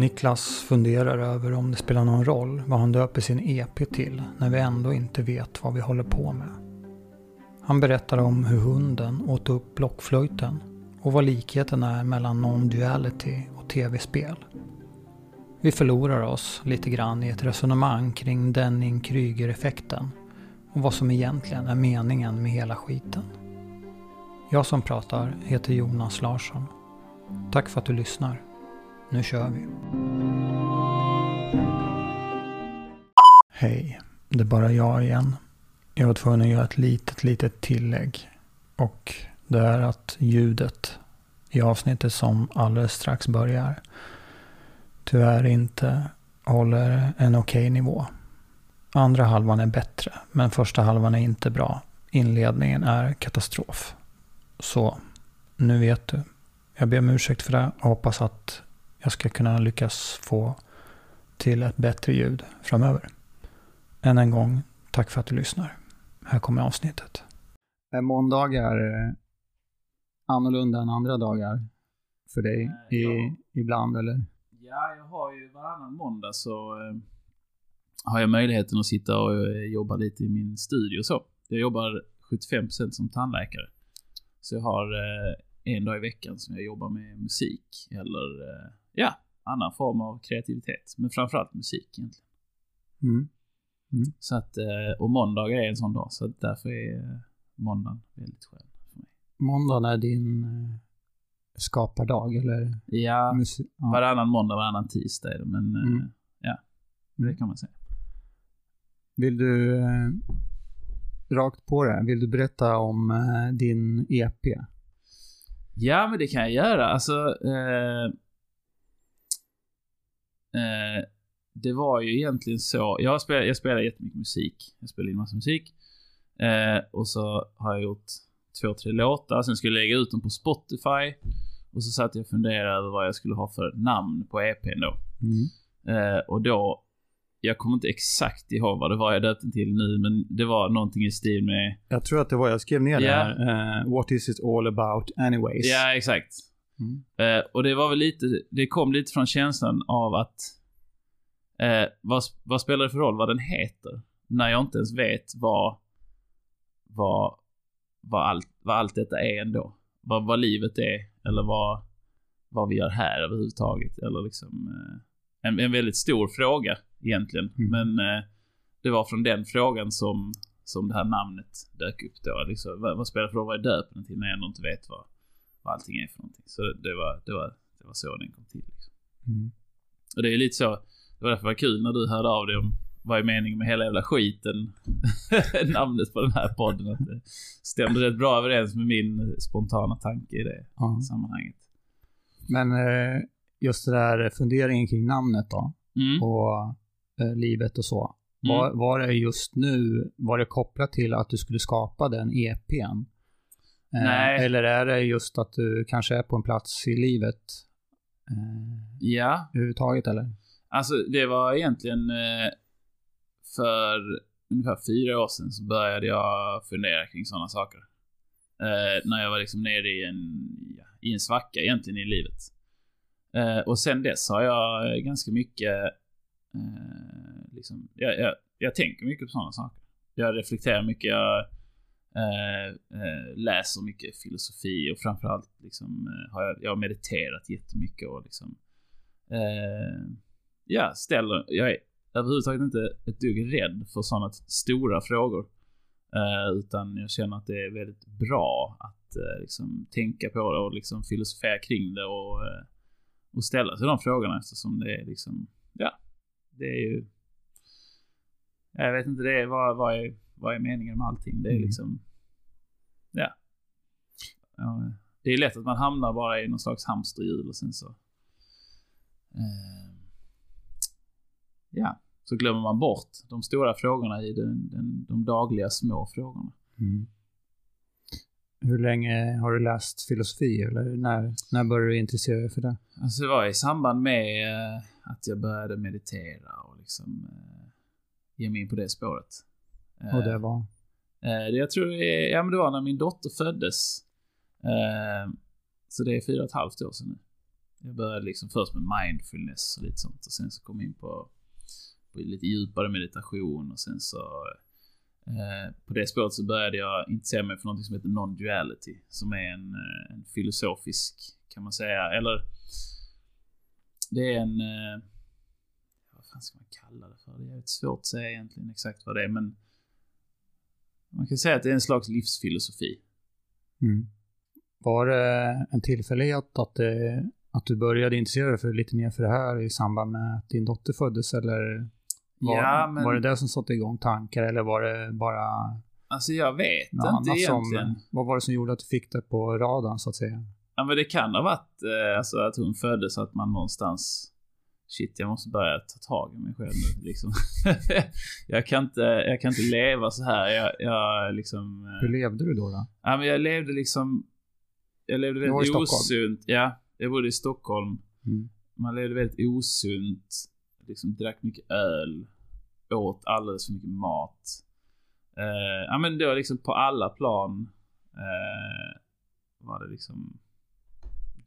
Niklas funderar över om det spelar någon roll vad han döper sin EP till när vi ändå inte vet vad vi håller på med. Han berättar om hur hunden åt upp blockflöjten och vad likheten är mellan non-duality och tv-spel. Vi förlorar oss lite grann i ett resonemang kring Denning-Kryger-effekten och vad som egentligen är meningen med hela skiten. Jag som pratar heter Jonas Larsson. Tack för att du lyssnar. Nu kör vi. Hej, det är bara jag igen. Jag var tvungen att göra ett litet, litet tillägg. Och det är att ljudet i avsnittet som alldeles strax börjar tyvärr inte håller en okej okay nivå. Andra halvan är bättre, men första halvan är inte bra. Inledningen är katastrof. Så, nu vet du. Jag ber om ursäkt för det och hoppas att jag ska kunna lyckas få till ett bättre ljud framöver. Än en gång, tack för att du lyssnar. Här kommer avsnittet. Är måndagar annorlunda än andra dagar för dig eh, i, ja. ibland eller? Ja, jag har ju varannan måndag så eh, har jag möjligheten att sitta och eh, jobba lite i min studio så. Jag jobbar 75% som tandläkare. Så jag har eh, en dag i veckan som jag jobbar med musik eller eh, ja, annan form av kreativitet. Men framförallt musik egentligen. Mm. Mm. Så att, eh, och måndagar är en sån dag, så därför är eh, måndagen väldigt skön för mig. Måndagen är din eh, skapardag, eller? Ja, ja, varannan måndag, varannan tisdag är det, men mm. ja, det kan man säga. Vill du, rakt på det, vill du berätta om din EP? Ja, men det kan jag göra. Alltså, eh, eh, det var ju egentligen så. Jag spelar, jag spelar jättemycket musik. Jag spelar in massa musik. Eh, och så har jag gjort två, tre låtar. Sen skulle jag lägga ut dem på Spotify. Och så satt jag och funderade över vad jag skulle ha för namn på EPn då. Mm. Eh, och då, jag kommer inte exakt ihåg vad det var jag döpte till nu, men det var någonting i stil med... Jag tror att det var, jag skrev ner yeah. det här. Uh, What is it all about anyways? Ja, exakt. Mm. Eh, och det var väl lite, det kom lite från känslan av att Eh, vad, vad spelar det för roll vad den heter? När jag inte ens vet vad, vad, vad, allt, vad allt detta är ändå. Vad, vad livet är, eller vad, vad vi gör här överhuvudtaget. Eller liksom eh, en, en väldigt stor fråga egentligen. Mm. Men eh, det var från den frågan som, som det här namnet dök upp då. Liksom, vad, vad spelar det för roll vad jag döper den till när jag ändå inte vet vad, vad allting är för någonting. Så det var, det var, det var så den kom till. Liksom. Mm. Och det är lite så, det var därför det var kul när du hörde av dig om vad är meningen med hela jävla skiten? Namnet på den här podden. Att det stämde rätt bra överens med min spontana tanke i det ja. sammanhanget. Men eh, just det där funderingen kring namnet då. Mm. Och eh, livet och så. Mm. Var, var det just nu, var det kopplat till att du skulle skapa den EPn? Eh, Nej. Eller är det just att du kanske är på en plats i livet? ja. Överhuvudtaget eller? Alltså det var egentligen eh, för ungefär fyra år sedan så började jag fundera kring sådana saker. Eh, när jag var liksom nere i en, ja, i en svacka egentligen i livet. Eh, och sen dess har jag ganska mycket, eh, liksom, jag, jag, jag, tänker mycket på sådana saker. Jag reflekterar mycket, jag eh, eh, läser mycket filosofi och framförallt liksom, har jag, jag har mediterat jättemycket och liksom ja, ställer, jag är överhuvudtaget inte ett dugg rädd för sådana stora frågor. Uh, utan jag känner att det är väldigt bra att uh, liksom tänka på det och liksom filosofera kring det och, uh, och ställa sig de frågorna eftersom det är liksom, ja, det är ju... Jag vet inte, det är, vad, vad, är, vad är meningen med allting? Det är mm. liksom, ja. Det är lätt att man hamnar bara i någon slags hamsterhjul och sen så ja, så glömmer man bort de stora frågorna i den, den, de dagliga små frågorna. Mm. Hur länge har du läst filosofi eller när, när började du intressera dig för det? Alltså det var i samband med eh, att jag började meditera och liksom eh, ge mig in på det spåret. Eh, och det var? Eh, jag tror det, ja, men det var när min dotter föddes. Eh, så det är fyra och ett halvt år sedan nu. Jag började liksom först med mindfulness och lite sånt och sen så kom jag in på, på lite djupare meditation och sen så eh, på det spåret så började jag intressera mig för något som heter non-duality. Som är en, eh, en filosofisk, kan man säga, eller det är en... Eh, vad fan ska man kalla det för? Det är svårt att säga egentligen exakt vad det är, men man kan säga att det är en slags livsfilosofi. Mm. Var det en tillfällighet att, det, att du började intressera dig för lite mer för det här i samband med att din dotter föddes eller var, Ja, men- var det det som satte igång tankar eller var det bara Alltså jag vet inte annat egentligen. som... Vad var det som gjorde att du fick det på radarn så att säga? Ja men det kan ha varit eh, alltså att hon föddes att man någonstans Shit, jag måste börja ta tag i mig själv nu liksom. jag, kan inte, jag kan inte leva så här. Jag, jag liksom... eh, Hur levde du då? då? Ja, men jag levde liksom... Jag levde väldigt osunt. Ja, jag bodde i Stockholm. Mm. Man levde väldigt osunt. Liksom drack mycket öl. Åt alldeles för mycket mat. Eh, ja, men det var liksom på alla plan eh, var det liksom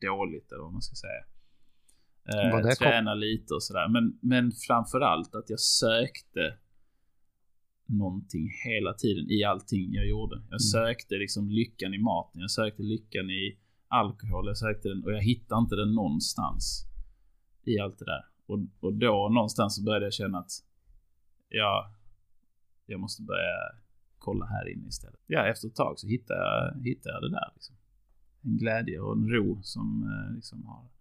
dåligt eller vad man ska säga. Eh, träna lite och sådär. Men, men framförallt att jag sökte någonting hela tiden i allting jag gjorde. Jag sökte liksom lyckan i maten, jag sökte lyckan i alkohol, jag sökte den och jag hittade inte den någonstans. I allt det där. Och, och då någonstans så började jag känna att ja, jag måste börja kolla här inne istället. Ja, efter ett tag så hittade jag, hittade jag det där. Liksom. En glädje och en ro som eh, liksom har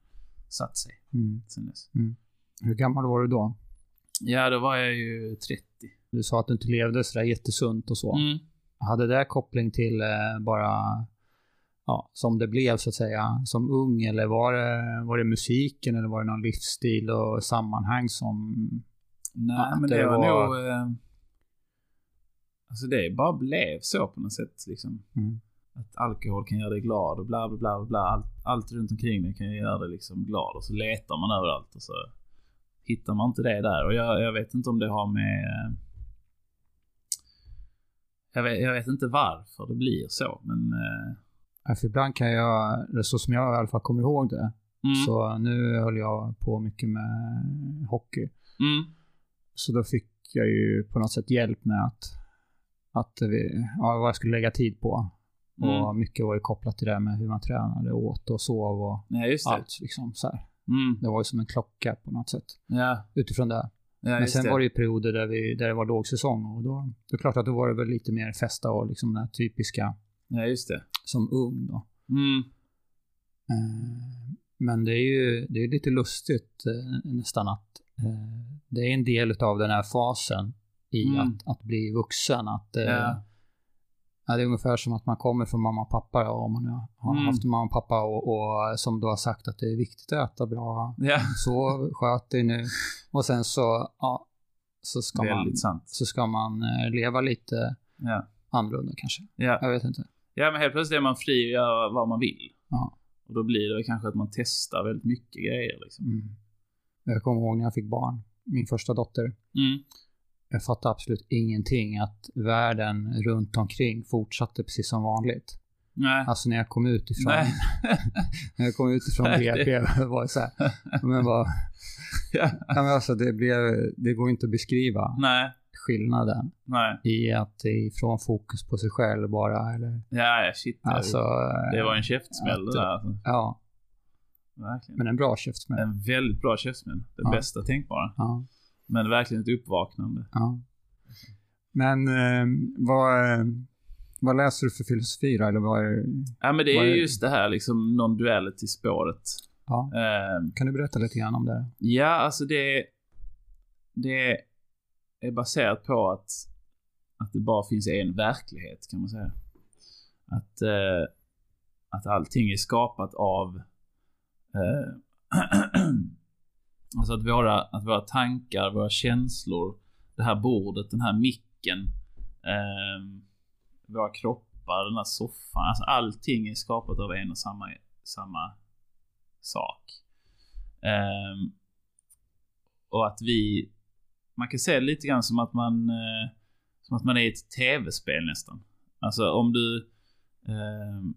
satt sig Mm. sen dess. Hur gammal var du då? Ja, då var jag ju 30. Du sa att du inte levde sådär jättesunt och så. Mm. Hade det koppling till eh, bara ja, som det blev så att säga som ung eller var det, var det musiken eller var det någon livsstil och sammanhang som... Nej, men det det var, var- nog... Eh, alltså det bara blev så på något sätt liksom. Mm. Att alkohol kan göra dig glad och bla bla bla bla. Allt, allt runt omkring dig kan göra dig liksom glad. Och så letar man överallt och så hittar man inte det där. Och jag, jag vet inte om det har med... eh, Jag vet, jag vet inte varför det blir så, men... eh, Ja, För ibland kan jag, så som jag i alla fall kommer ihåg det, Mm, så nu höll jag på mycket med hockey. mm, Så då fick jag ju på något sätt hjälp med att, att vi, ja, vad jag skulle lägga tid på. Mm. Och mycket var ju kopplat till det med hur man tränade, åt och sov och Ja, allt. Liksom, så. Mm, Det var ju som en klocka på något sätt. ja, Utifrån det. ja, Men sen det. var det ju perioder där, vi, där det var lågsäsong och då, det är klart att då var det väl lite mer festa och liksom den här typiska Ja, just det. som ung då. Mm, Eh, Men det är ju det är lite lustigt eh, nästan att eh, det är en del av den här fasen i Mm. att, att bli vuxen. Att, ja. Ja, det är ungefär som att man kommer från mamma och pappa och om man har Mm. haft mamma och pappa och, och som då har sagt att det är viktigt att äta bra, ja. så sköt dig nu. Och sen så, ja, så ska man, sant. så ska man eh, leva lite Ja. annorlunda kanske. Ja. Jag vet inte. ja, men helt plötsligt är man fri att göra vad man vill. Ja. Och då blir det kanske att man testar väldigt mycket grejer liksom. Mm. Jag kommer ihåg när jag fick barn, min första dotter. Mm. Jag fattade absolut ingenting att världen runt omkring fortsatte precis som vanligt. Nej. Alltså när jag kom ut ifrån, Nej. när jag kom ut ifrån Nej, BP var det så här, men vad, ja. men alltså det blev, det går inte att beskriva Nej. skillnaden Nej. i att det är ifrån fokus på sig själv bara eller, Ja, shit. alltså, det var en käftsmäll det där. Alltså. ja, Verkligen. men en bra käftsmäll. En väldigt bra käftsmäll. Det Ja. bästa tänkbara. Ja, Men verkligen ett uppvaknande. ja. Men eh, vad, eh, vad läser du för filosofi då? Eller vad är, Ja, men det är är- just det här liksom non-duality-spåret. ja, Ehm, kan du berätta lite grann om det? Ja, alltså det... Det är baserat på att, att det bara finns en verklighet, kan man säga. Att, eh, att allting är skapat av... Alltså att våra, att våra tankar, våra känslor, det här bordet, den här micken, eh, våra kroppar, den här soffan. Alltså allting är skapat av en och samma, samma sak. Eh, och att vi... Man kan se det lite grann som att man... Eh, som att man är i ett tv-spel nästan. Alltså om du... Ehm,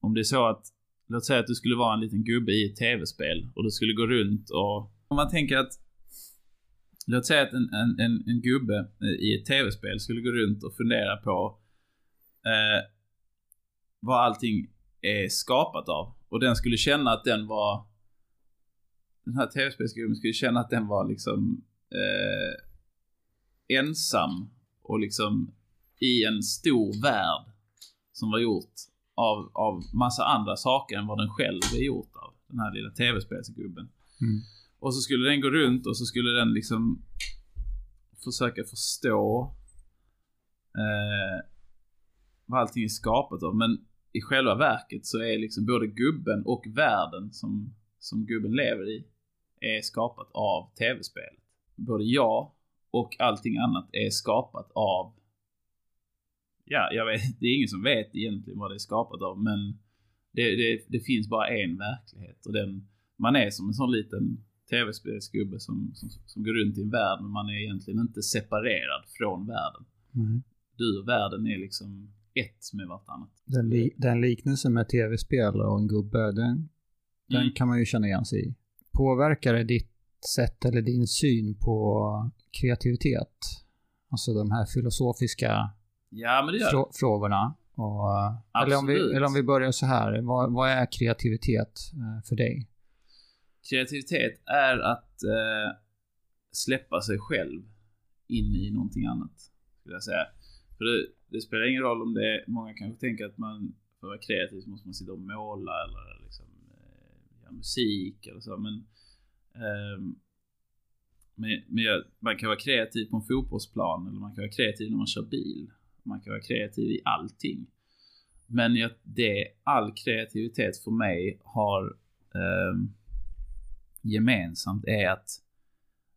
om det är så att Låt säga att du skulle vara en liten gubbe i ett tv-spel och du skulle gå runt och... Om man tänker att... Låt säga att en, en, en, en gubbe i ett tv-spel skulle gå runt och fundera på eh, vad allting är skapat av. Och den skulle känna att den var... Den här tv-spelsgubben skulle känna att den var liksom eh, ensam och liksom i en stor värld som var gjort av, av massa andra saker än vad den själv är gjort av. Den här lilla tv-spelsgubben. Mm. Och så skulle den gå runt och så skulle den liksom försöka förstå eh, vad allting är skapat av. Men i själva verket så är liksom både gubben och världen som, som gubben lever i är skapat av tv-spelet. Både jag och allting annat är skapat av Ja, jag vet, det är ingen som vet egentligen vad det är skapat av, men det, det, det finns bara en verklighet och den, man är som en sån liten tv-spelsgubbe som, som, som går runt i en värld, men man är egentligen inte separerad från världen. Mm. Du och världen är liksom ett med vartannat. Den, li den liknelsen med tv-spel och en gubbe, den, den Mm. kan man ju känna igen sig i. Påverkar det ditt sätt eller din syn på kreativitet? Alltså de här filosofiska Ja, men det gör det. frå frågorna. Och, eller, om vi, eller om vi börjar så här, vad, vad är kreativitet eh, för dig? Kreativitet är att eh, släppa sig själv in i någonting annat. Skulle jag säga. För det, det spelar ingen roll om det är, många kanske tänker att man för att vara kreativ så måste man sitta och måla eller liksom eh, göra musik eller så. Men, eh, men, men jag, man kan vara kreativ på en fotbollsplan eller man kan vara kreativ när man kör bil. Man kan vara kreativ i allting. Men jag, det, all kreativitet för mig har eh, gemensamt är att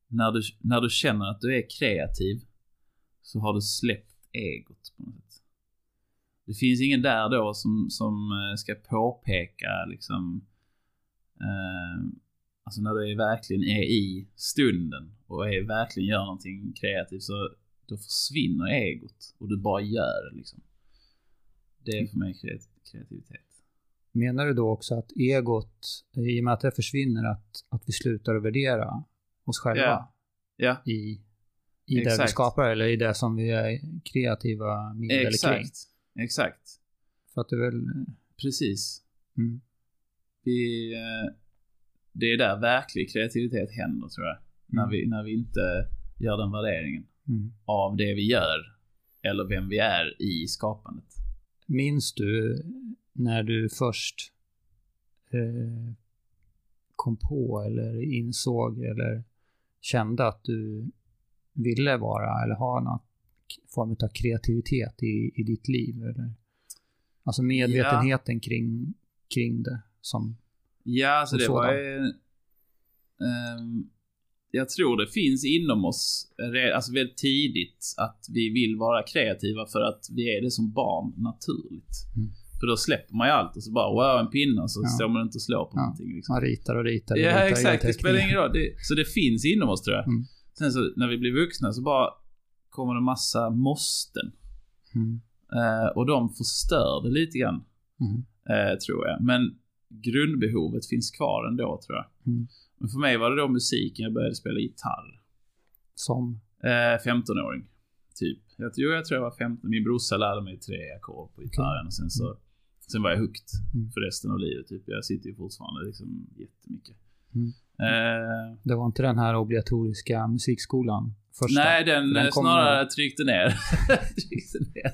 när du, när du känner att du är kreativ så har du släppt egot på något sätt. Det finns ingen där då som, som eh, ska påpeka liksom eh, Alltså när du är verkligen är i stunden och är, verkligen gör någonting kreativt så då försvinner egot och du bara gör det liksom. Det är för mig kreativitet. Menar du då också att egot, i och med att det försvinner, att, att vi slutar att värdera oss själva Ja. Ja, i, i det vi Exakt. skapar eller i det som vi är kreativa med eller kring? exakt. Exakt. För att det är väl... Precis. Mm, Vi, eh, det är där verklig kreativitet händer tror jag. När, Mm. vi, när vi inte gör den värderingen mm. av det vi gör. Eller vem vi är i skapandet. Minns du när du först eh, kom på eller insåg eller kände att du ville vara eller ha någon form av kreativitet i, i ditt liv? Eller? Alltså medvetenheten kring, kring det som... Ja, alltså det var sådan. ju... ehm, jag tror det finns inom oss, alltså väldigt tidigt, att vi vill vara kreativa för att vi är det som barn naturligt. Mm. För då släpper man ju allt och så bara wow, en pinne och så Ja. står man inte och slår på Ja. någonting. Liksom. Man ritar och ritar. och Ja, ritar, exakt. Det spelar ingen roll. Det, så det finns inom oss tror jag. Mm. Sen så när vi blir vuxna så bara kommer det massa måsten. Mm. Eh, och de förstör det lite grann, Mm. eh, tror jag. Men grundbehovet finns kvar ändå, tror jag. Mm. Men för mig var det då musiken. Jag började spela gitarr. Som... Eh, 15-åring. Typ. Jag tror, jag tror jag var 15. Min brorsa lärde mig tre ackord på gitarren och sen så Sen var jag hooked Mm. för resten av livet. Typ. Jag sitter ju fortfarande liksom jättemycket. Mm. Eh, Det var inte den här obligatoriska musikskolan? Första? nej, den, den snarare tryckte ner. tryckte ner.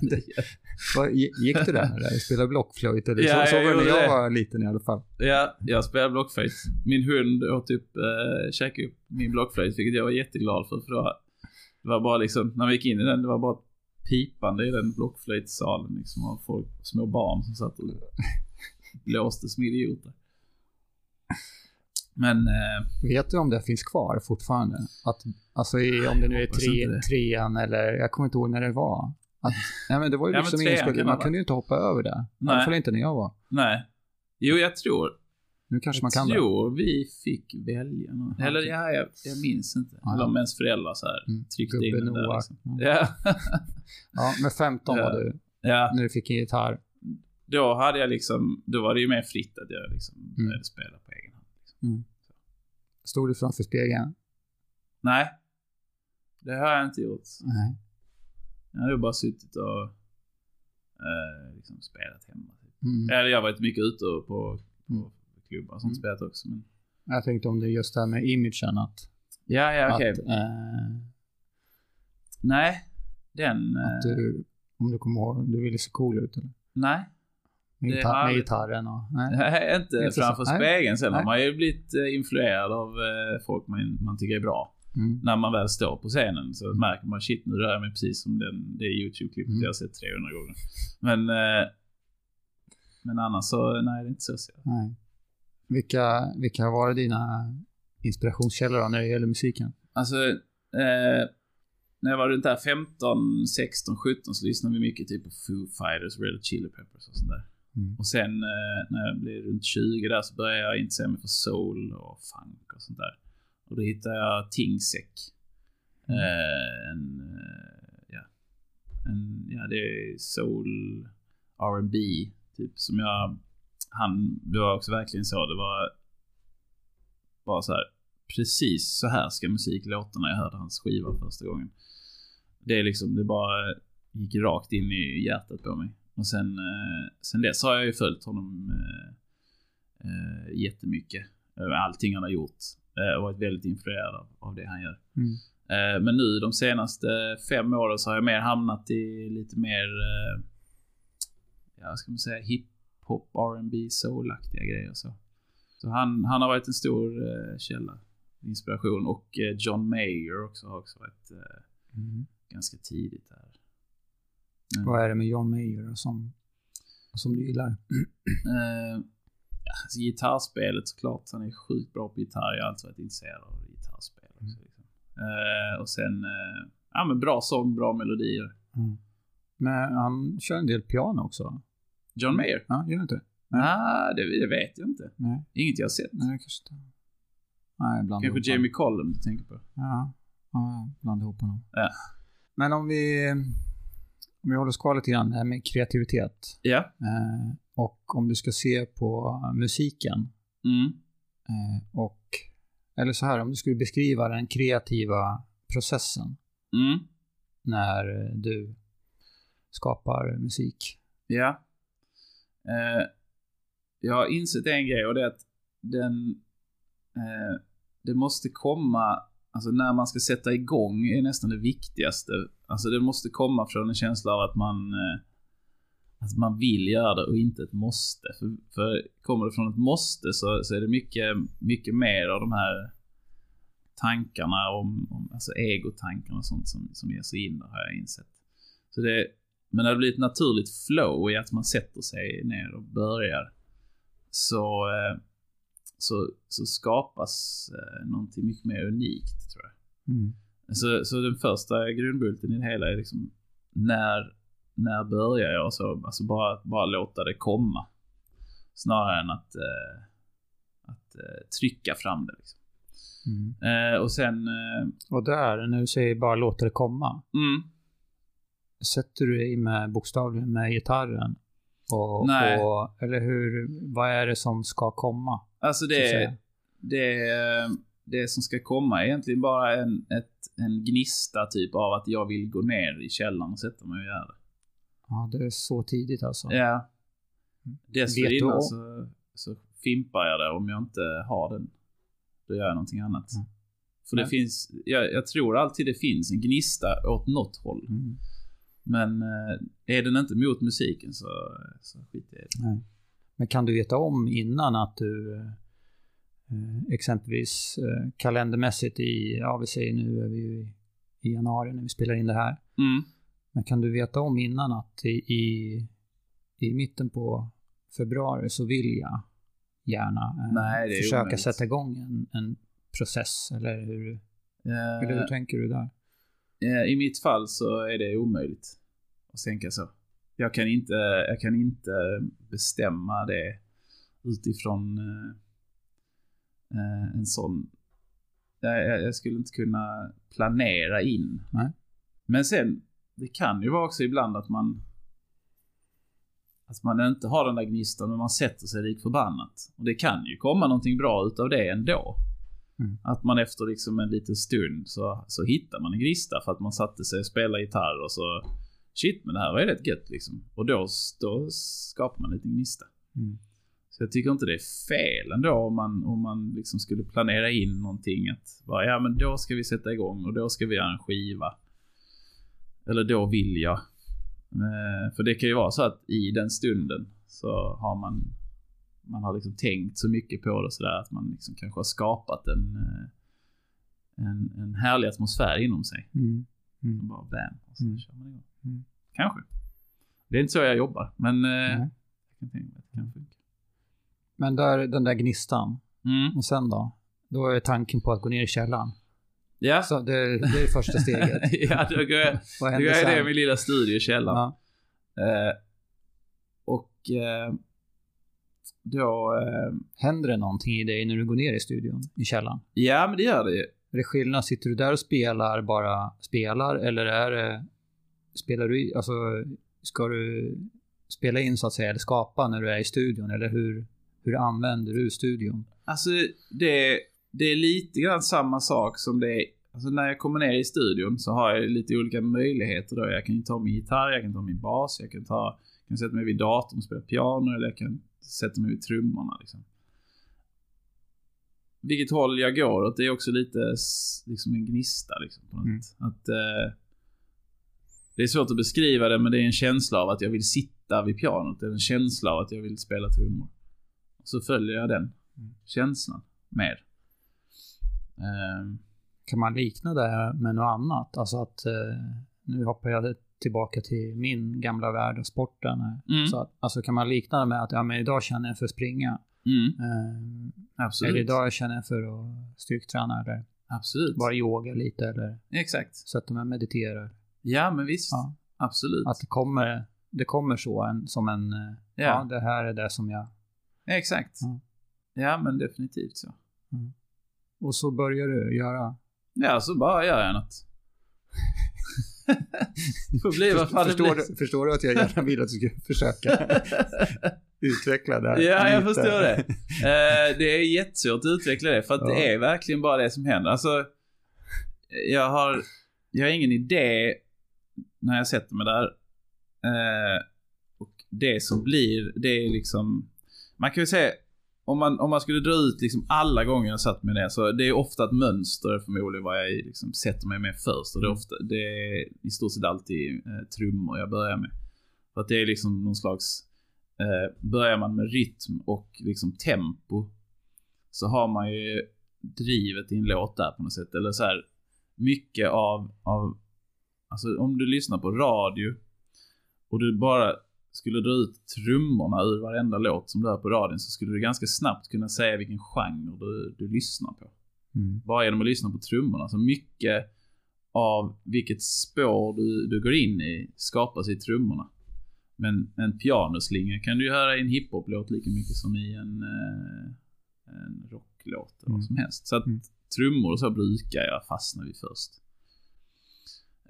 Vad- gi- Gick du den eller spelade blockflöjt? Eller Ja, så, så jag var det när jag var liten i alla fall. Ja, jag spelar blockflöjt. Min hund åt typ, eh, käkade upp min blockflöjt, vilket jag var jätteglad för. För det var bara liksom, när vi gick in i den, det var bara pipande i den blockflöjtssalen liksom av folk, små barn som satt och blåste som idioter. Men, eh, Vet du om det finns kvar fortfarande? Att, alltså i, om det nu är tre, det. trean eller jag kommer inte ihåg när det var. Att, nej men det var ju Ja, liksom kan man kunde ju inte hoppa över det. I Nej. alla fall inte när jag var. nej. Jo, jag tror, Nu kanske man jag kan det. tror vi fick välja. någon- Eller ja, jag, jag minns inte. Ja, Eller om ens föräldrar så här Mm. tryckte in Gubbe den där liksom. Ja. Ja. Ja, men 15 Ja. var du ja. när du fick en gitarr. då hade jag liksom, då var det ju mer fritt att jag liksom Mm. började spela på egen hand. Liksom. Mm. Stod du framför spegeln? Nej. Det har jag inte gjort. Nej. Jag hade bara suttit och eh, liksom spelat hemma. Typ. Mm. Eller jag har varit mycket ute på, på Mm. Klubbar sånt Mm. spelat också. Men... Jag tänkte om det är just det här med imagen att, Ja, ja, okej. att, eh, Nej. Den... att eh, du, om du kommer ihåg, du ville se cool ut eller? Nej. Med, Det gitarr, har med gitarren och... Nej. Nej, inte Inte så- framför nej. spegeln. Sen har man ju blivit eh, influerad av eh, folk man, man tycker är bra. Mm. När man väl står på scenen så märker man shit nu rör jag mig precis som den, det YouTube-klippet Mm. jag har sett 300 gånger. Men, men annars så, nej det är inte så. så. Nej. Vilka, vilka har varit dina inspirationskällor då, när det gäller musiken? Alltså, eh, när jag var runt där 15, 16, 17 så lyssnade vi mycket typ på Foo Fighters, Red Chili Peppers och sånt där. Mm. Och sen eh, när jag blev runt 20 där så började jag intressera mig för soul och funk och sånt där. Och då hittade jag Tingsek. Mm. Eh, en, eh, ja. En, ja, det är soul, R&B typ som jag, han, det var också verkligen så. Det var bara så här, precis så här ska musik låta när jag hörde hans skiva första gången. Det är liksom, det bara gick rakt in i hjärtat på mig. Och sen, eh, sen dess har jag ju följt honom eh, eh, jättemycket. Eh, Allting han har gjort. Och varit väldigt influerad av, av det han gör. Mm. Men nu de senaste fem åren så har jag mer hamnat i lite mer, ja ska man säga, hiphop, R&B, soul-aktiga grejer så. Så han, han har varit en stor eh, källa, inspiration. Och eh, John Mayer också har också varit eh, Mm. ganska tidigt där. Men- Vad är det med John Mayer som, som du gillar? Eh, alltså gitarrspelet såklart. Han är sjukt bra på gitarr. Jag har alltid varit intresserad av gitarrspel också. Liksom. Eh, och sen, eh, ja men bra sång, bra melodier. Mm. Men han kör en del piano också. John Mayer? Ja, gör han inte? Nej, ah, det, det vet jag inte. Nej, Inget jag har sett. nej kanske inte. Nej, bland ihop Kanske Jamie Collum du tänker på. Ja, ja blanda ihop honom. Ja. Men om vi, om vi håller oss kvar lite grann det här med kreativitet. Ja. Eh, och om du ska se på musiken Mm. eh, och, eller så här, om du skulle beskriva den kreativa processen Mm. när du skapar musik. Ja. Eh, jag har insett en grej och det är att den... Eh, det måste komma... Alltså när man ska sätta igång är nästan det viktigaste. Alltså det måste komma från en känsla av att man... Eh, att man vill göra det och inte ett måste. För, för kommer det från ett måste så, så är det mycket, mycket mer av de här tankarna om, om alltså egotankarna och sånt som, som ger sig in där har jag insett. Så det, men när det blir ett naturligt flow i att man sätter sig ner och börjar så, eh, så, så skapas eh, någonting mycket mer unikt tror jag. Mm. Så, så den första grundbulten i det hela är liksom när, när börjar jag? Så, alltså bara, bara låta det komma. Snarare än att, eh, att trycka fram det. Liksom. Mm. Och sen... Och där, när du säger bara låta det komma, mm, sätter du dig med bokstavligen med gitarren? Och, Nej. och, eller hur, vad är det som ska komma? alltså det, det, det som ska komma är egentligen bara en, ett, en gnista typ av att jag vill gå ner i källaren och sätta mig och göra det. Ja, det är så tidigt alltså. Ja. Du Dessförinnan så, så fimpar jag det om jag inte har den. Då gör jag någonting annat. Mm. För det finns, jag, jag tror alltid det finns en gnista åt något håll. Mm. Men eh, är den inte mot musiken så, så jag i det. Nej. Men kan du veta om innan att du eh, exempelvis eh, kalendermässigt i, ja vi säger nu är vi i, januari när vi spelar in det här. Mm. Men kan du veta om innan att i, i, i mitten på februari så vill jag gärna eh, Nej, försöka omöjligt. sätta igång en, en process eller hur, eller hur Eh, tänker du där? Eh, I mitt fall så är det omöjligt att tänka så. Jag kan inte, jag kan inte bestämma det utifrån eh, eh, en sån... Jag, jag- jag skulle inte kunna planera in. Nej. Men sen, det kan ju vara också ibland att man... att man inte har den där gnistan men man sätter sig lik förbannat. Och det kan ju komma någonting bra utav det ändå. Mm. Att man efter liksom en liten stund så, så hittar man en gnista för att man satte sig och spelade gitarr och så Shit men det här var ju rätt gött liksom. Och då, då skapar man en liten gnista. Mm. Så jag tycker inte det är fel ändå om man, om man liksom skulle planera in någonting att bara, ja men då ska vi sätta igång och då ska vi göra en skiva. Eller då vill jag. Eh, För det kan ju vara så att i den stunden så har man man har liksom tänkt så mycket på det sådär att man liksom kanske har skapat en, eh, en, en härlig atmosfär inom sig. Mm. Mm. bara bam, och så Mm. kör man igång. Mm. Kanske. Det är inte så jag jobbar, men eh, Nej. jag kan tänka mig att det kan funka. Men där, den där gnistan. Mm. Och sen då? Då är tanken på att gå ner i källaren. Ja. Så det, det är första steget. ja, då går jag, då går jag ner i min lilla studio i källaren. Ja. Eh, och eh, då... Eh, Händer det någonting i dig när du går ner i studion, i källaren? ja, men det gör det ju. Är det skillnad? Sitter du där och spelar, bara spelar? Eller är det... Spelar du i, Alltså, ska du spela in så att säga, eller skapa när du är i studion? Eller hur, hur använder du studion? Alltså, det, det är lite grann samma sak som det är... Alltså när jag kommer ner i studion så har jag lite olika möjligheter då. Jag kan ta min gitarr, jag kan ta min bas, jag kan ta... Jag kan sätta mig vid datorn och spela piano eller jag kan sätta mig vid trummorna liksom. Vilket håll jag går åt, det är också lite liksom en gnista liksom på något Mm. Att, eh, det är svårt att beskriva det men det är en känsla av att jag vill sitta vid pianot. Det är en känsla av att jag vill spela trummor. Så följer jag den Mm. känslan med. Ehm, Kan man likna det med något annat? Alltså att... Eh, nu hoppar jag tillbaka till min gamla värld och sporten. Mm. Så att, alltså kan man likna det med att ja, men idag känner jag för att springa. mm, Eh, absolut. eller idag känner jag för att styrketräna eller Absolut. bara yoga lite eller Exakt. sätta mig och mediterar. Ja, men visst. Ja. Absolut. Att det kommer, det kommer så en, som en, eh, ja. Ja. det här är det som jag... Exakt. Ja. Ja, men definitivt så. Och så börjar du göra... Ja, så bara gör jag något. Får bli vad fan det förstår, blir. du, förstår du att jag gärna vill att du ska försöka utveckla det här Ja, jag lite? förstår det. Eh, det är jättesvårt att utveckla det, för att Ja. det är verkligen bara det som händer. Alltså, jag har, jag har ingen idé när jag sätter mig där. Eh, och det som blir, det är liksom... Man kan ju säga, om man, om man skulle dra ut liksom alla gånger jag satt mig ner, så det är ofta ett mönster förmodligen vad jag liksom sätter mig med först. Och det är, ofta, det är i stort sett alltid eh, trummor jag börjar med. För att det är liksom någon slags... Eh, börjar man med rytm och liksom tempo så har man ju drivet i en låt där på något sätt. Eller så här mycket av, av alltså om du lyssnar på radio och du bara skulle dra ut trummorna ur varenda låt som du hör på radion så skulle du ganska snabbt kunna säga vilken genre du, du lyssnar på. Mm. Bara genom att lyssna på trummorna. Så mycket av vilket spår du, du går in i skapas i trummorna. Men en pianoslinga kan du ju höra i en hiphop-låt lika mycket som i en, eh, en rocklåt eller Mm. vad som helst. Så att Mm. trummor och så brukar jag fastna vid först.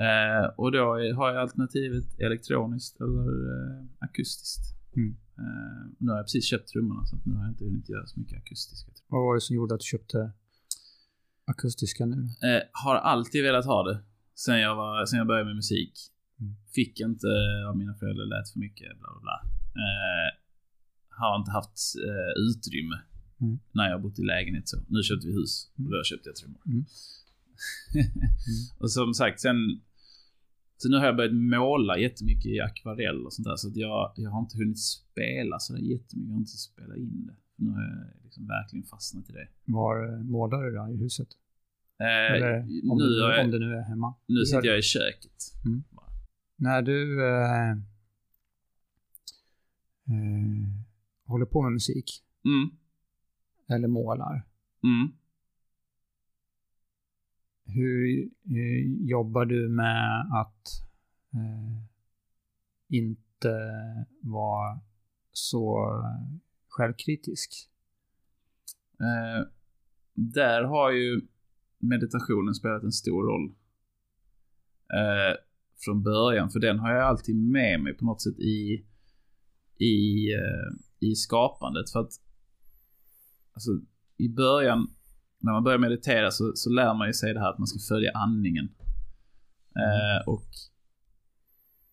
Eh, och då har jag alternativet elektroniskt eller eh, akustiskt. Mm. Eh, nu har jag precis köpt trummorna så nu har jag inte hunnit göra så mycket akustiska. Vad var det som gjorde att du köpte akustiska nu? Eh, har alltid velat ha det. Sen jag, var, sen jag började med musik. Mm. Fick inte av mina föräldrar, lät för mycket, bla bla bla. Eh, har inte haft eh, utrymme Mm. när jag bott i lägenhet så. Nu köpte vi hus Mm. och då köpte jag trummor. Mm. och som sagt, sen... Så nu har jag börjat måla jättemycket i akvarell och sånt där. Så att jag, jag har inte hunnit spela så där jättemycket. Jag har inte spelat in det. Nu har jag liksom verkligen fastnat i det. Var eh, målar du då i huset? Eh, Eller om, nu, du, jag, om du nu är hemma? nu sitter det. jag i köket. När du eh, eh, håller på med musik Mm. eller målar, Mm hur eh, jobbar du med att eh, inte vara så självkritisk? Eh, där har ju meditationen spelat en stor roll. Eh, från början, för den har jag alltid med mig på något sätt i, i, eh, i skapandet. För att alltså, i början, när man börjar meditera så, så lär man ju sig det här att man ska följa andningen. Eh, och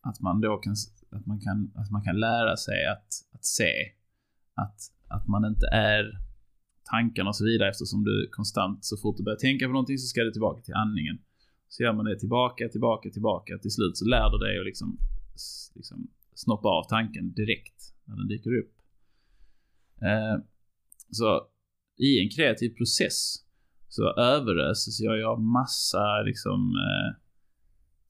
att man då kan, att man kan, att man kan lära sig att, att se att, att man inte är tankarna och så vidare eftersom du konstant, så fort du börjar tänka på någonting så ska du tillbaka till andningen. Så gör man det tillbaka, tillbaka, tillbaka. Till slut så lär du dig att liksom, liksom snoppa av tanken direkt när den dyker upp. Eh, så i en kreativ process så överöses jag av massa liksom eh,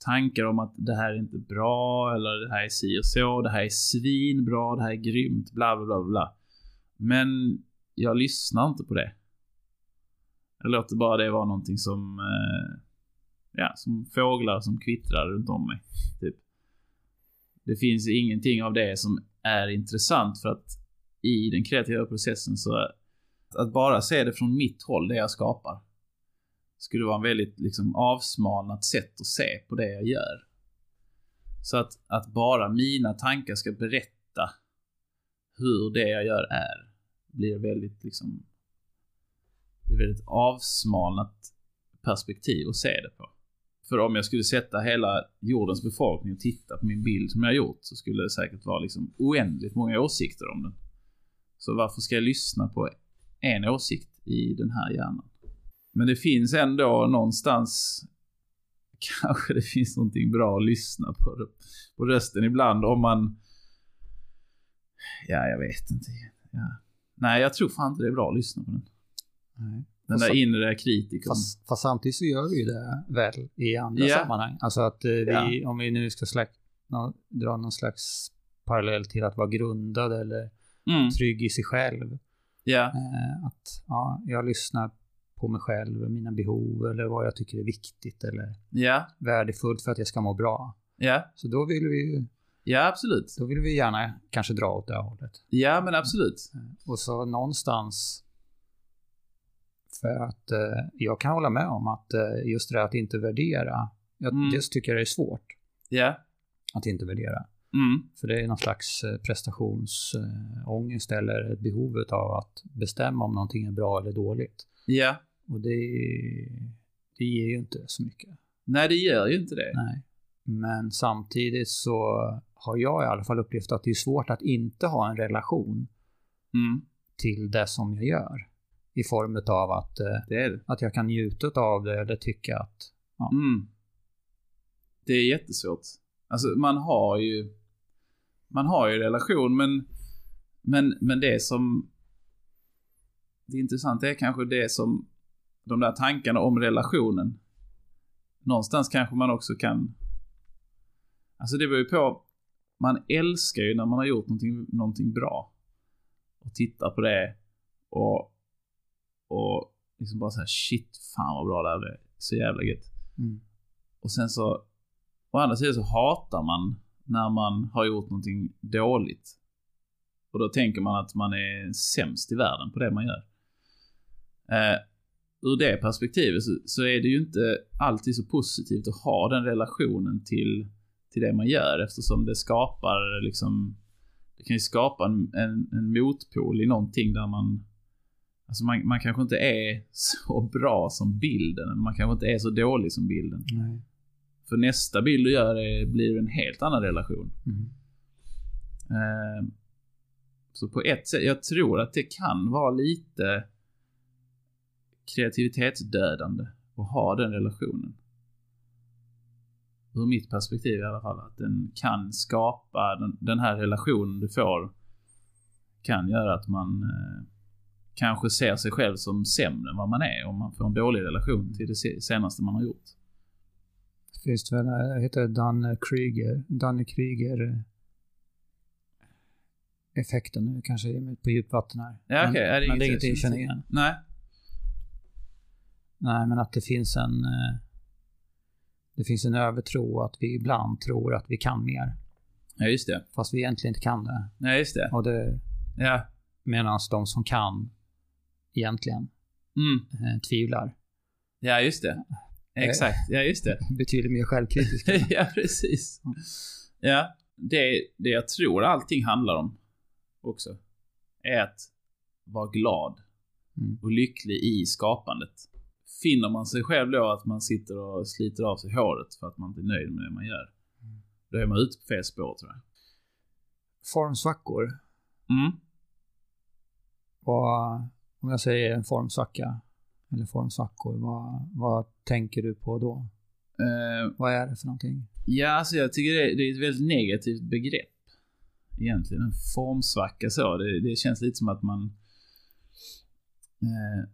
tankar om att det här är inte bra, eller det här är si och så, det här är svinbra, det här är grymt, bla bla bla bla. Men jag lyssnar inte på det. Jag låter bara det vara någonting som, eh, ja, som fåglar som kvittrar runt om mig. Typ. Det finns ingenting av det som är intressant för att i den kreativa processen så att bara se det från mitt håll, det jag skapar, skulle vara en väldigt liksom avsmalnat sätt att se på det jag gör. Så att, att bara mina tankar ska berätta hur det jag gör är, blir väldigt liksom, blir väldigt avsmalnat perspektiv att se det på. För om jag skulle sätta hela jordens befolkning och titta på min bild som jag har gjort så skulle det säkert vara liksom oändligt många åsikter om den. Så varför ska jag lyssna på en åsikt i den här hjärnan? Men det finns ändå någonstans kanske det finns någonting bra att lyssna på, på rösten ibland om man... Ja, jag vet inte. Ja. Nej, jag tror fan inte det är bra att lyssna på den. Nej. Den där inre kritikern. Fast, fast, samtidigt så gör vi det väl i andra yeah. sammanhang. Alltså att eh, vi, ja. om vi nu ska släck, no, dra någon slags parallell till att vara grundad eller mm. trygg i sig själv. Yeah. Att ja, jag lyssnar på mig själv, mina behov eller vad jag tycker är viktigt eller yeah. värdefullt för att jag ska må bra. Ja. Så då vill vi ju Ja, absolut. Då vill vi gärna kanske dra åt det hållet. Ja, men absolut. Eh, och så någonstans för att eh, jag kan hålla med om att eh, just det att inte värdera, jag, mm. dels tycker jag det är svårt. Ja. Att inte värdera. Mm. För det är någon slags eh, prestationsångest eller ett behov av att bestämma om någonting är bra eller dåligt. Ja. Och det, det ger ju inte så mycket. Nej, det gör ju inte det. Nej. Men samtidigt så har jag i alla fall upplevt att det är svårt att inte ha en relation mm. till det som jag gör. I form av att, eh, det det. att jag kan njuta av det eller tycka att... Ja. Mm. Det är jättesvårt. Alltså man har ju... Man har ju relation men... Men, men det som... Det intressanta är kanske det som... De där tankarna om relationen. Någonstans kanske man också kan... Alltså det beror ju på... Man älskar ju när man har gjort någonting, någonting bra. Och tittar på det. Och och liksom bara såhär shit, fan vad bra det här blev. Så jävla gött. Mm. Och sen så, å andra sidan så hatar man när man har gjort någonting dåligt. Och då tänker man att man är sämst i världen på det man gör. Eh, ur det perspektivet så, så, är det ju inte alltid så positivt att ha den relationen till, till det man gör eftersom det skapar liksom det kan ju skapa en, en, en motpol i någonting där man Alltså man, man kanske inte är så bra som bilden, man kanske inte är så dålig som bilden. Nej. För nästa bild du gör är, blir en helt annan relation. Mm. Eh, så på ett sätt, jag tror att det kan vara lite kreativitetsdödande att ha den relationen. Ur mitt perspektiv i alla fall. Att den kan skapa, den, den här relationen du får kan göra att man eh, kanske ser sig själv som sämre än vad man är om man får en dålig relation till det senaste man har gjort. Finns det väl, eh, heter Dan Krieger, Danny Krieger eh, effekten nu kanske på djupvatten här. Ja, okay. Men, det är, men det är inget jag känner igen. Nej. Nej, men att det finns en... Eh, det finns en övertro att vi ibland tror att vi kan mer. Ja, just det. Fast vi egentligen inte kan det. Nej, just det. Och det... Ja. Medan de som kan egentligen mm. eh, tvivlar. Ja, just det. Exakt. Ja, just det. Betydligt mer självkritiska. ja, precis. Ja, det, det jag tror allting handlar om också, är att vara glad Mm. och lycklig i skapandet. Finner man sig själv då att man sitter och sliter av sig håret för att man inte är nöjd med det man gör. Då är man ute på fel spår tror jag. Formsvackor. Mm. Vad, om jag säger en formsvacka, eller formsvackor, vad, vad tänker du på då? Eh, Vad är det för någonting? ja, alltså jag tycker det, det är ett väldigt negativt begrepp. Egentligen. En formsvacka så. Det, det känns lite som att man... Eh,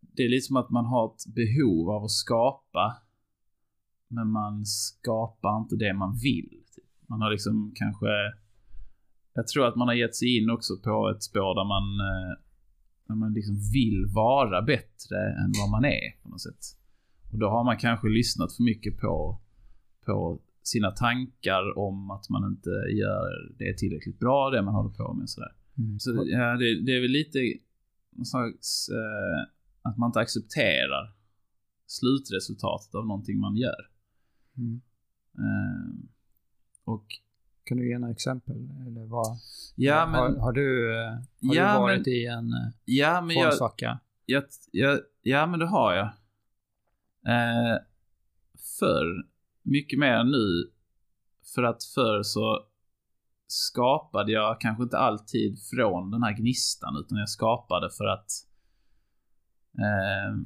det är lite som att man har ett behov av att skapa. Men man skapar inte det man vill. Man har liksom kanske... Jag tror att man har gett sig in också på ett spår där man... Eh, där man liksom vill vara bättre än vad man är på något sätt. Och då har man kanske lyssnat för mycket på, på sina tankar om att man inte gör det tillräckligt bra, det man håller på med. Sådär. Mm. Så ja, det, det är väl lite någon slags, eh, att man inte accepterar slutresultatet av någonting man gör. Mm. Eh, och Kan du ge några exempel? Vad, ja, men, har, har du, eh, har Ja, du varit men- i en eh, ja, men formsvacka? jag, jag, ja, men det har jag. Eh, förr, mycket mer nu. För att förr så skapade jag kanske inte alltid från den här gnistan, utan jag skapade för att eh,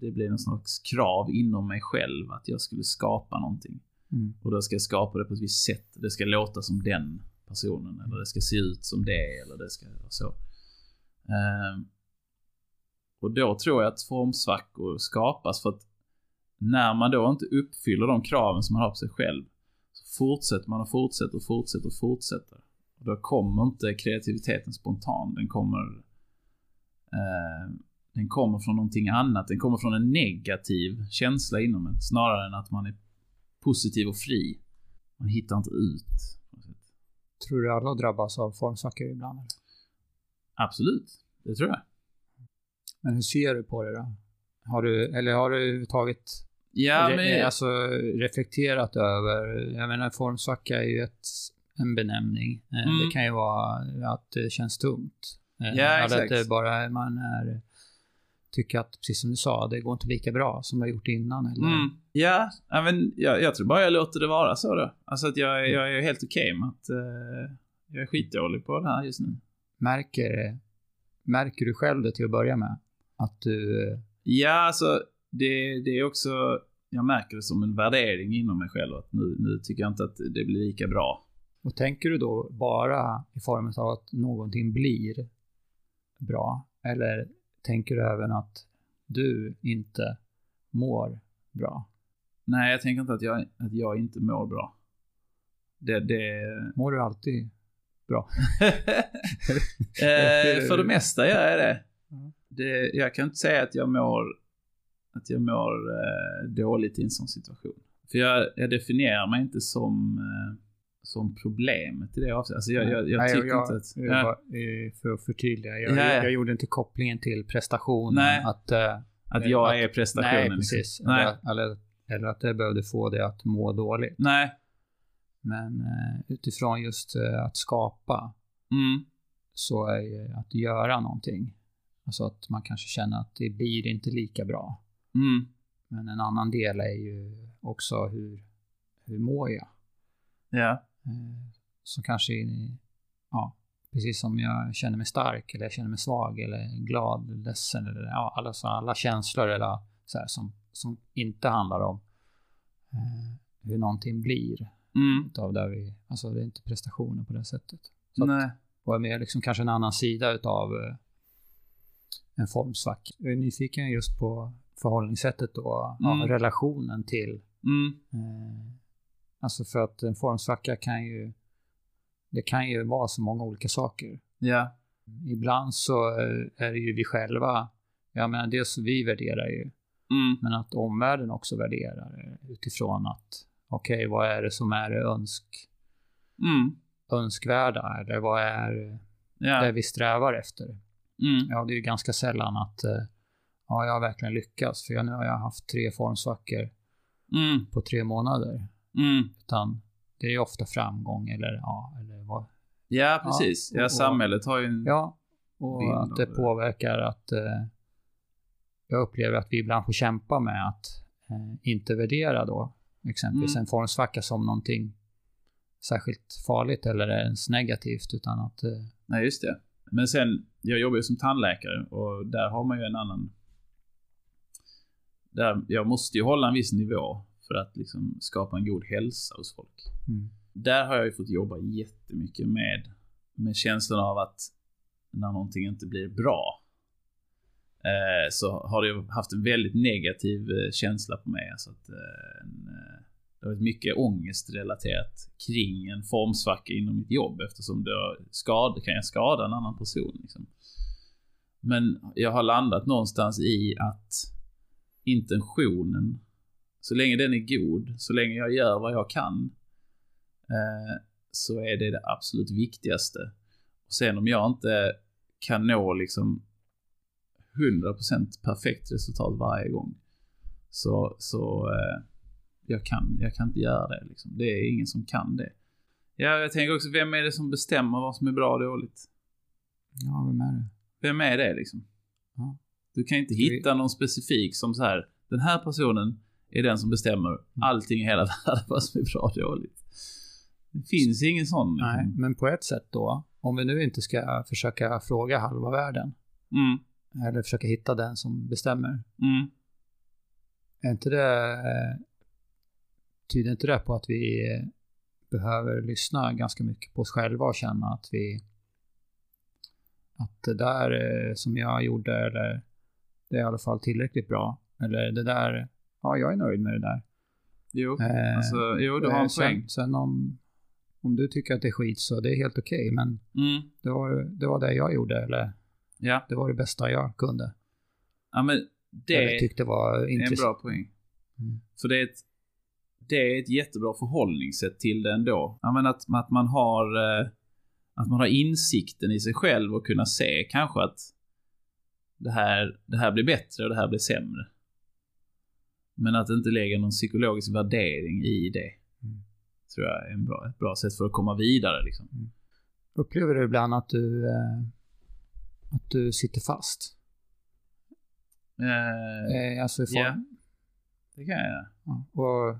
det blev någon slags krav inom mig själv att jag skulle skapa någonting. Mm. Och då ska jag skapa det på ett visst sätt. Det ska låta som den personen, eller det ska se ut som det, eller det ska vara så. Ehm, och då tror jag att formsvackor skapas för att när man då inte uppfyller de kraven som man har på sig själv, så fortsätter man och fortsätter och fortsätter och fortsätter. Och då kommer inte kreativiteten spontan, den kommer eh, den kommer från någonting annat. Den kommer från en negativ känsla inom en, snarare än att man är positiv och fri. Man hittar inte ut. Tror du alla drabbas av formsvackor ibland? Eller? Absolut, det tror jag. Men hur ser du på det då? Har du, eller har du överhuvudtaget Ja, men... alltså, reflekterat över, jag menar formsvacka är ju ett, en benämning. Eh, Mm. Det kan ju vara att det känns tungt. Eh, Ja, eller exakt. att det bara man är, tycker att, precis som du sa, det går inte lika bra som det har gjort innan. Eller? Mm. Ja, men jag, jag tror bara jag låter det vara så då. Alltså att jag, jag är helt okej med att eh, jag är skitdålig på det här just nu. Märker, märker du själv det till att börja med? Att du, Ja, alltså det, det är också... Jag märker det som en värdering inom mig själv att nu, nu tycker jag inte att det blir lika bra. och tänker du då bara i form av att någonting blir bra? Eller tänker du även att du inte mår bra? Nej, jag tänker inte att jag, att jag inte mår bra. Det... det... Mår du alltid bra? eh, för det mesta gör jag det. Det. Jag kan inte säga att jag mår, att jag mår eh, dåligt i en sån situation. För jag, jag definierar mig inte som, eh, som problemet i det avseendet. Alltså jag, jag, jag Nej, tycker jag, inte att... jag, ja, bara, eh, För att förtydliga, jag, Ja, ja. jag gjorde inte kopplingen till prestationen. Nej. Att, eh, att jag att- är prestationen. nej, liksom. precis. Nej. Eller, eller, att det behövde få dig att må dåligt. Nej. Men eh, utifrån just att skapa Mm. så är ju att göra någonting. Alltså att man kanske känner att det blir inte lika bra. Mm. Men en annan del är ju också hur, hur mår jag? Ja. Eh, Så kanske, ja, precis som jag känner mig stark eller jag känner mig svag eller glad, eller ledsen eller ja, alla, så, alla känslor eller så här, som, som inte handlar om eh, hur någonting blir. Mm. Utav där vi, alltså det är inte prestationer på det sättet. Så att, Nej. och är mer liksom kanske en annan sida utav eh, en formsvacka. Jag är nyfiken just på förhållningssättet och ja, Mm. relationen till Mm. Eh, alltså för att en formsvacka kan ju, det kan ju vara så många olika saker. Ja. Ibland så eh, är det ju vi själva, jag menar dels vi värderar ju, Mm. men att omvärlden också värderar utifrån att okej, vad är det som är det önsk, Mm. önskvärda eller vad är det Ja. vi strävar efter? Mm. Ja, det är ju ganska sällan att eh, ja, jag har verkligen lyckats för jag, nu har jag haft tre formsvackor Mm. på tre månader. Mm. Utan det är ofta framgång eller, ja, eller vad, Ja, precis. Ja, och- samhället har ju en... Ja, och att det det. påverkar att eh, jag upplever att vi ibland får kämpa med att eh, inte värdera då exempelvis Mm. en formsvacka som någonting särskilt farligt eller ens negativt utan att eh, Nej, just det. Men sen, jag jobbar ju som tandläkare och där har man ju en annan... Där jag måste ju hålla en viss nivå för att liksom skapa en god hälsa hos folk. mm, Där har jag ju fått jobba jättemycket med, med känslan av att när någonting inte blir bra eh, så har det haft en väldigt negativ eh, känsla på mig. Alltså att, eh, en, eh, det har varit mycket ångest relaterat kring en formsvacka inom mitt jobb eftersom har skad, kan jag skada en annan person. Liksom. Men jag har landat någonstans i att intentionen, så länge den är god, så länge jag gör vad jag kan, eh, så är det det absolut viktigaste. Och sen om jag inte kan nå liksom 100% perfekt resultat varje gång, så, så eh, jag, kan, jag kan inte göra det. Liksom. Det är ingen som kan det. Ja, jag tänker också, vem är det som bestämmer vad som är bra och dåligt? ja, vem är det? Vem är det liksom? Ja. Du kan inte hitta någon specifik som så här, den här personen är den som bestämmer Mm. allting i hela världen vad som är bra och dåligt. Det finns ingen sån. Liksom. Nej, men på ett sätt då, om vi nu inte ska försöka fråga halva världen Mm, eller försöka hitta den som bestämmer, mm, är inte det, eh, tyder inte det på att vi eh, behöver lyssna ganska mycket på oss själva och känna att vi att det där eh, som jag gjorde eller det är i alla fall tillräckligt bra eller det där, ja jag är nöjd med det där. jo, Eh, alltså, jo, du har eh, en poäng. Sen, sen om, om du tycker att det är skit så det är helt okej men Mm, det var, det var det jag gjorde eller ja. det var det bästa jag kunde. ja, men det eller tyckte var är en bra poäng. Mm. För det är ett, det är ett jättebra förhållningssätt till det ändå. Ja, men att, att man har eh, att man har insikten i sig själv och kunna se kanske att det här, det här blir bättre och det här blir sämre. Men att inte lägga någon psykologisk värdering i det. Mm. Tror jag är en bra, ett bra sätt för att komma vidare liksom. Upplever du ibland att du, eh, att du sitter fast? Eh, Eh, alltså i form, ja. det kan jag göra. Ja, och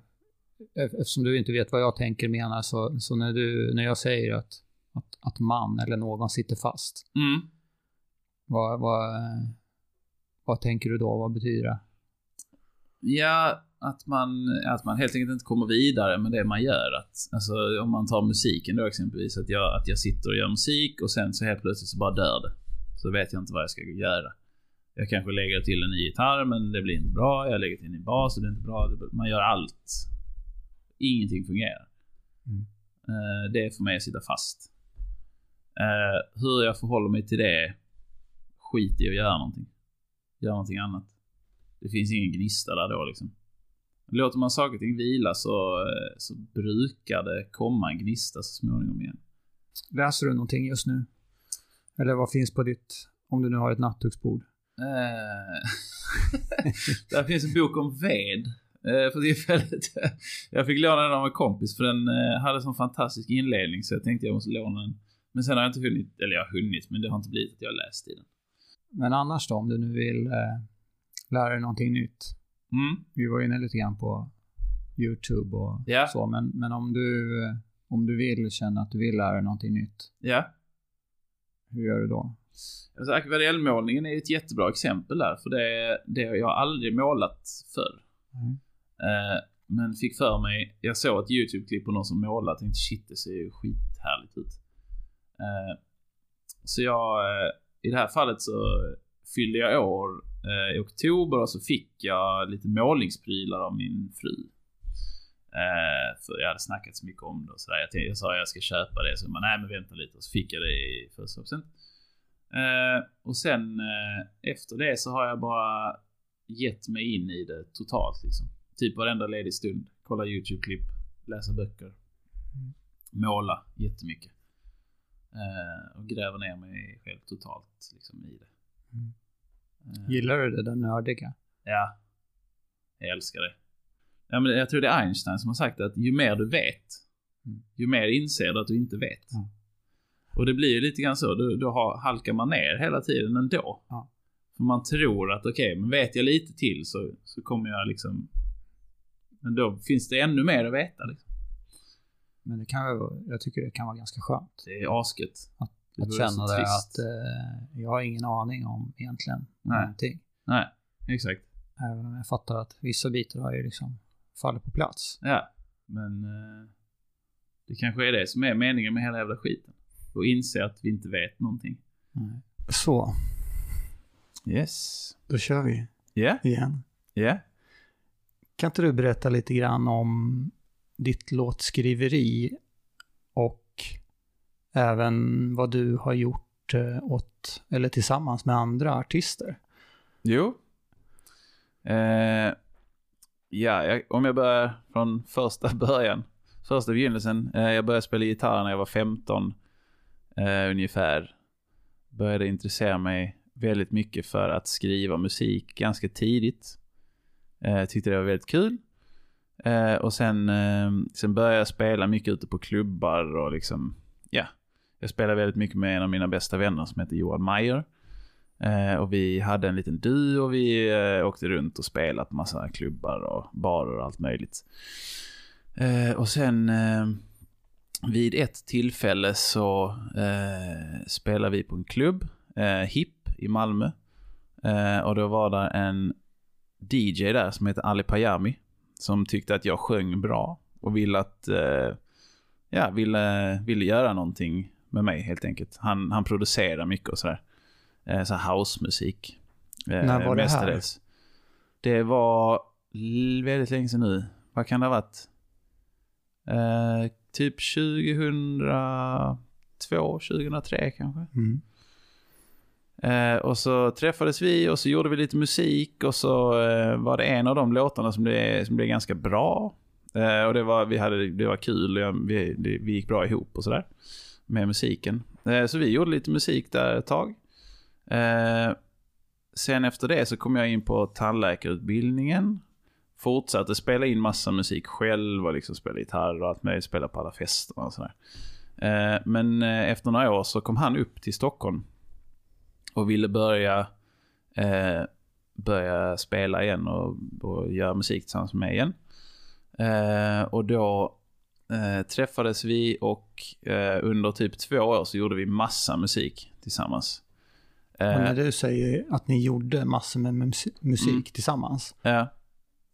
ef- eftersom du inte vet vad jag tänker menar så, så när, du, när jag säger att, att, att man eller någon sitter fast, Mm. vad, vad, vad tänker du då? Vad betyder det? Ja, att man, att man helt enkelt inte kommer vidare med det man gör. Att, alltså, om man tar musiken då exempelvis, att jag, att jag sitter och gör musik och sen så helt plötsligt så bara dör det. Så vet jag inte vad jag ska göra. Jag kanske lägger till en ny gitarr men det blir inte bra. Jag lägger till en ny bas och det är inte bra. Man gör allt. Ingenting fungerar. Mm. Eh, det är för mig att sitta fast. Eh, hur jag förhåller mig till det, skit i att göra någonting. Gör någonting annat. Det finns ingen gnista där då liksom. Låter man saker och ting vila så, eh, så brukar det komma en gnista så småningom igen. Läser du någonting just nu? Eller vad finns på ditt, om du nu har ett nattduksbord? Eh, där finns en bok om ved. Eh, för tillfället. jag fick låna den av en kompis för den hade sån fantastisk inledning så jag tänkte jag måste låna den. Men sen har jag inte hunnit, eller jag har hunnit, men det har inte blivit att jag har läst i den. Men annars då, om du nu vill eh, lära dig någonting nytt? Mm. Vi var inne lite grann på YouTube och Ja. så, men, men om du, om du vill känna att du vill lära dig någonting nytt, Ja. hur gör du då? Alltså akvarellmålningen är ett jättebra exempel där, för det, det jag har aldrig målat förr. Mm. Eh, men fick för mig, jag såg ett YouTube-klipp på någon som målade och tänkte shit det ser ju skithärligt ut. Eh, så jag, eh, i det här fallet så fyllde jag år eh, i oktober och så fick jag lite målningsprylar av min fru. Eh, för jag hade snackat så mycket om det och sådär. Jag, tänkte, jag sa jag ska köpa det, så man nej men vänta lite. Och så fick jag det i födelsedagspresent. Eh, och sen eh, efter det så har jag bara gett mig in i det totalt liksom. Typ varenda ledig stund. Kolla YouTube-klipp, läsa böcker. Måla jättemycket. Eh, och gräva ner mig själv totalt liksom i det. Mm. Eh, Gillar du det där nördiga? Ja. Jag älskar det. Ja, men jag tror det är Einstein som har sagt att ju mer du vet, Mm. ju mer inser du att du inte vet. Ja. Och det blir ju lite grann så. Då, då har, halkar man ner hela tiden ändå. Ja. För man tror att okej, okay, men vet jag lite till så, så kommer jag liksom... Men då finns det ännu mer att veta. Liksom. Men det kan jag tycker det kan vara ganska skönt. Det är asket. Att, att känna det att eh, jag har ingen aning om egentligen Nej. någonting. Nej, exakt. Även om jag fattar att vissa bitar har ju liksom fallit på plats. Ja, men eh, det kanske är det som är meningen med hela jävla skiten. Och inse att vi inte vet någonting. Nej. Så, Yes. då kör vi Ja, yeah. igen. ja. Yeah. Kan inte du berätta lite grann om ditt låtskriveri även vad du har gjort eh, åt, eller tillsammans med andra artister? Jo. Eh, ja, jag, om jag börjar från första början. Första begynnelsen. Eh, jag började spela gitarr när jag var 15 eh, ungefär. Började intressera mig väldigt mycket för att skriva musik ganska tidigt. Eh, tyckte det var väldigt kul. Eh, och sen, eh, sen började jag spela mycket ute på klubbar och liksom, ja. Jag spelade väldigt mycket med en av mina bästa vänner som heter Johan Meyer. Eh, och vi hade en liten duo och vi eh, åkte runt och spelade på massa klubbar och barer och allt möjligt. Eh, och sen eh, vid ett tillfälle så eh, spelade vi på en klubb, eh, HIP i Malmö. Eh, och då var det en DJ där som heter Ali Payami. Som tyckte att jag sjöng bra och ville att, eh, ja, ville, ville göra någonting med mig helt enkelt. Han, han producerar mycket och sådär. Eh, så housemusik. Eh, När var det här? Det var väldigt länge sedan nu. Vad kan det ha varit? Eh, typ 2002, 2003 kanske. Mm. Eh, och så träffades vi och så gjorde vi lite musik och så eh, var det en av de låtarna som blev, som blev ganska bra. Eh, och det var, vi hade, det var kul, och jag, vi, det, vi gick bra ihop och sådär. Med musiken. Eh, så vi gjorde lite musik där ett tag. Eh, sen efter det så kom jag in på tandläkarutbildningen. Fortsatte spela in massa musik själv och liksom spela gitarr och allt möjligt. Spela på alla fester och sådär. Eh, men efter några år så kom han upp till Stockholm och ville börja, börja spela igen och, och göra musik tillsammans med mig igen. Och då eh, träffades vi och eh, under typ två år så gjorde vi massa musik tillsammans. Och Eh, när du säger att ni gjorde massor med mus- musik Mm. tillsammans, ja.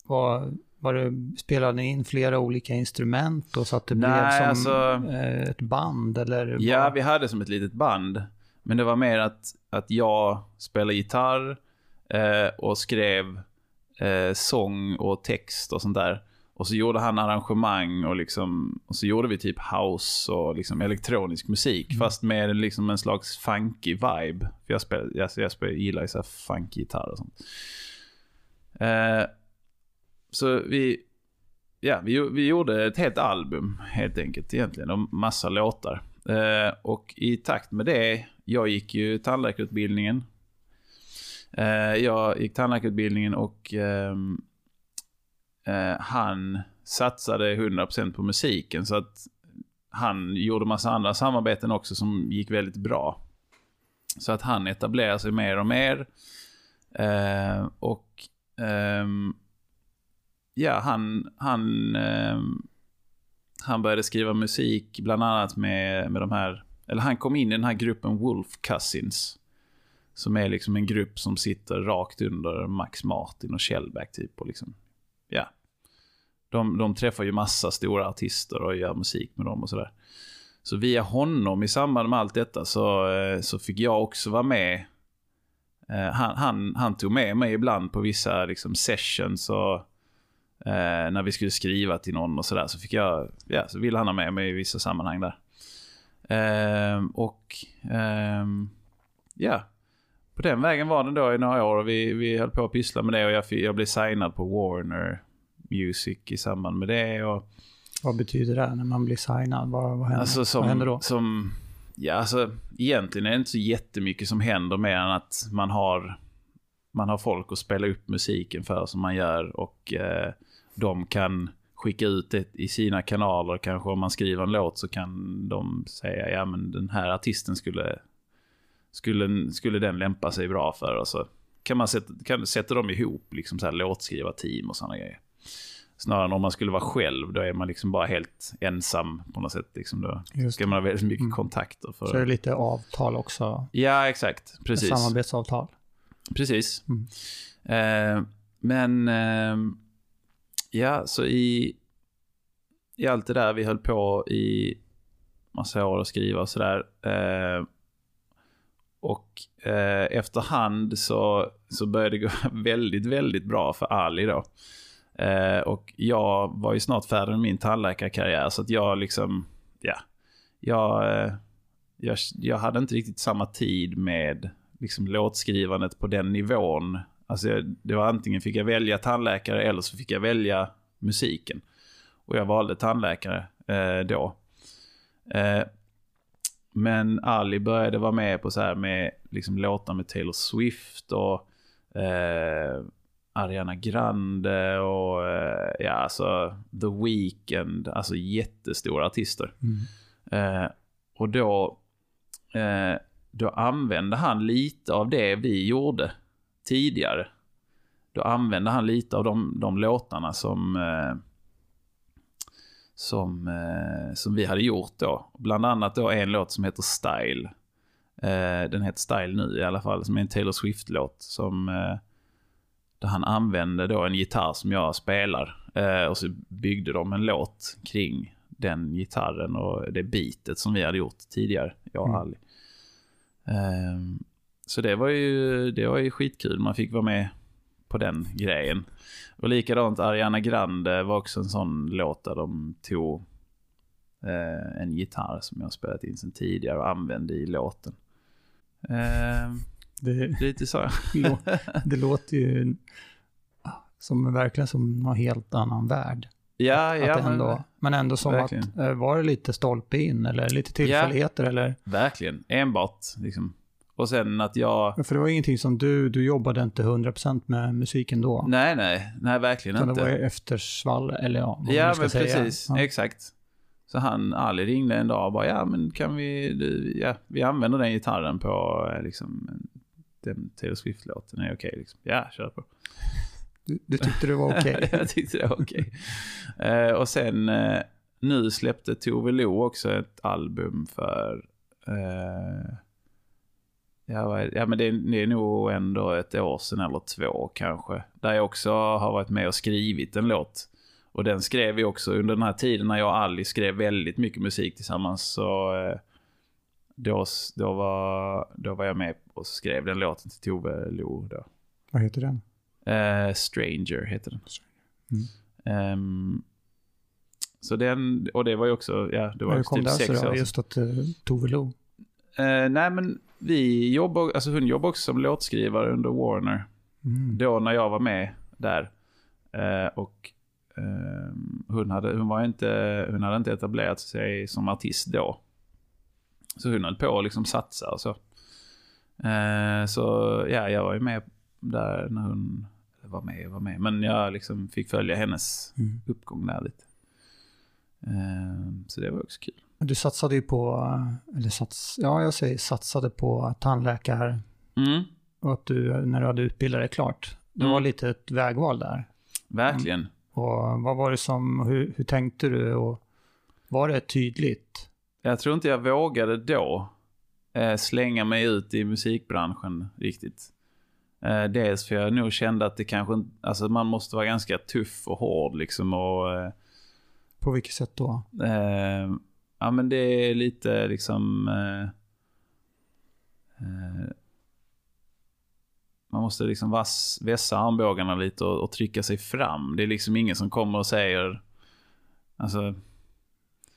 var, var det, spelade ni in flera olika instrument och så att det Nej, blev som alltså- eh, ett band eller? Ja, vad- vi hade som ett litet band. Men det var mer att, att jag spelade gitarr eh, och skrev eh, sång och text och sånt där. Och så gjorde han arrangemang och liksom, och så gjorde vi typ house och liksom elektronisk musik. Mm. Fast med liksom en slags funky vibe. För jag, spel, jag, jag spel, gillar ju så här funky gitarr och sånt. Eh, så vi, ja, vi, vi gjorde ett helt album helt enkelt egentligen. Och massa låtar. Eh, och i takt med det, jag gick ju tandläkarutbildningen. Eh, jag gick tandläkarutbildningen och ehm, eh, han satsade 100% på musiken. Så att han gjorde massa andra samarbeten också som gick väldigt bra. Så att han etablerar sig mer och mer. Eh, och eh, ja, han, han, eh, han började skriva musik bland annat med, med de här, eller han kom in i den här gruppen Wolf Cousins. Som är liksom en grupp som sitter rakt under Max Martin och Shellback typ och liksom, ja. De, de träffar ju massa stora artister och gör musik med dem och sådär. Så via honom i samband med allt detta så, eh, så fick jag också vara med. Eh, han, han, han tog med mig ibland på vissa liksom, sessions och eh, när vi skulle skriva till någon och sådär så fick jag, ja, så ville han ha med mig i vissa sammanhang där. Eh, och eh, ja, på den vägen var det då i några år och vi, vi höll på att pyssla med det och jag, jag blev signad på Warner Music i samband med det. Och, Vad betyder det när man blir signad? Vad, vad, händer? Alltså som, vad händer då? som, ja alltså egentligen är det inte så jättemycket som händer mer än att man har, man har folk att spela upp musiken för som man gör och eh, de kan skicka ut det i sina kanaler. Kanske om man skriver en låt så kan de säga ja men den här artisten skulle, skulle, skulle den lämpa sig bra för. Och så kan man sätta, kan, sätta dem ihop, liksom så här låtskrivarteam och sådana grejer. Snarare än om man skulle vara själv, då är man liksom bara helt ensam på något sätt. Liksom då Just ska man ha väldigt mycket Mm. kontakter. För... Så är det lite avtal också. Ja, exakt. Precis. Samarbetsavtal. Precis. Mm. Eh, men eh, ja, så i, i allt det där vi höll på i massa år att skriva och sådär. Eh, och eh, efterhand så, så började det gå väldigt, väldigt bra för Ali då. Eh, och jag var ju snart färdig med min tandläkarkarriär så att jag liksom, ja, jag, eh, jag, jag hade inte riktigt samma tid med liksom låtskrivandet på den nivån. Alltså jag, det var antingen fick jag välja tandläkare eller så fick jag välja musiken. Och jag valde tandläkare eh, då. Eh, men Ali började vara med på så här med liksom låtar med Taylor Swift och eh, Ariana Grande och eh, ja, alltså The Weeknd, alltså jättestora artister. Mm. Eh, och då, eh, då använde han lite av det vi gjorde tidigare. Då använde han lite av de, de låtarna som, eh, som, eh, som vi hade gjort då. Bland annat då en låt som heter Style. Eh, den heter Style nu i alla fall, som är en Taylor Swift-låt. Som, eh, där han använde då en gitarr som jag spelar. Och så byggde de en låt kring den gitarren och det beatet som vi hade gjort tidigare, jag och Mm. Ali. Ehm, så det var, ju, det var ju skitkul, man fick vara med på den grejen. Och likadant Ariana Grande var också en sån låt där de tog eh, en gitarr som jag spelat in sen tidigare och använde i låten. Ehm, Det, lite så. lå- det låter ju som verkligen som någon helt annan värld. ja, ja, att men, ändå, men ändå som verkligen. att, eh, var det lite stolpe in eller lite tillfälligheter eller? verkligen. Enbart liksom. Och sen att jag... För det var ingenting som du, du jobbade inte 100% med musiken då. Nej, nej, nej, verkligen Utan inte. det var eftersvall, eller ja, vad man Ja, nu ska men säga. precis. Ja. Exakt. Så han, Ali ringde en dag och bara, ja men kan vi, du- ja, vi använder den gitarren på eh, liksom den Taylor Swift-låten, är okej liksom? Ja, kör på. Du, du tyckte det var okej. jag tyckte det var okej. Eh, och sen, eh, nu släppte Tove Lo också ett album för, eh, ja, ja men det är, det är nog ändå ett år sedan eller två kanske. Där jag också har varit med och skrivit en låt. Och den skrev vi också under den här tiden när jag och Ali skrev väldigt mycket musik tillsammans. Så eh, då, då, var, då var jag med och skrev den låten till Tove Lo. Då. Vad heter den? Eh, Stranger heter den. Mm. Ehm, så den, och det var ju också, ja, det var ju typ sex sig år då, sedan. just att uh, Tove Lo? Eh, nej men vi jobbar, alltså hon jobbar också som låtskrivare under Warner. Mm. Då när jag var med där. Eh, och ehm, hon, hade, hon, var inte, hon hade inte etablerat sig som artist då. Så hon höll på att liksom satsa och så. Eh, så ja, jag var ju med där när hon, var med, var med. Men jag liksom fick följa hennes Mm. uppgång där lite. Eh, så det var också kul. Du satsade ju på, eller sats, ja jag säger satsade på tandläkare Mm, och att du, när du hade utbildat dig klart, det Mm. var lite ett vägval där. verkligen. Och vad var det som, hur, hur tänkte du och var det tydligt? Jag tror inte jag vågade då eh, slänga mig ut i musikbranschen riktigt. Eh, dels för jag nog kände att det kanske alltså man måste vara ganska tuff och hård liksom och eh, På vilket sätt då? eh, ja men det är lite liksom eh, eh, man måste liksom vass, vässa armbågarna lite och, och trycka sig fram. Det är liksom ingen som kommer och säger alltså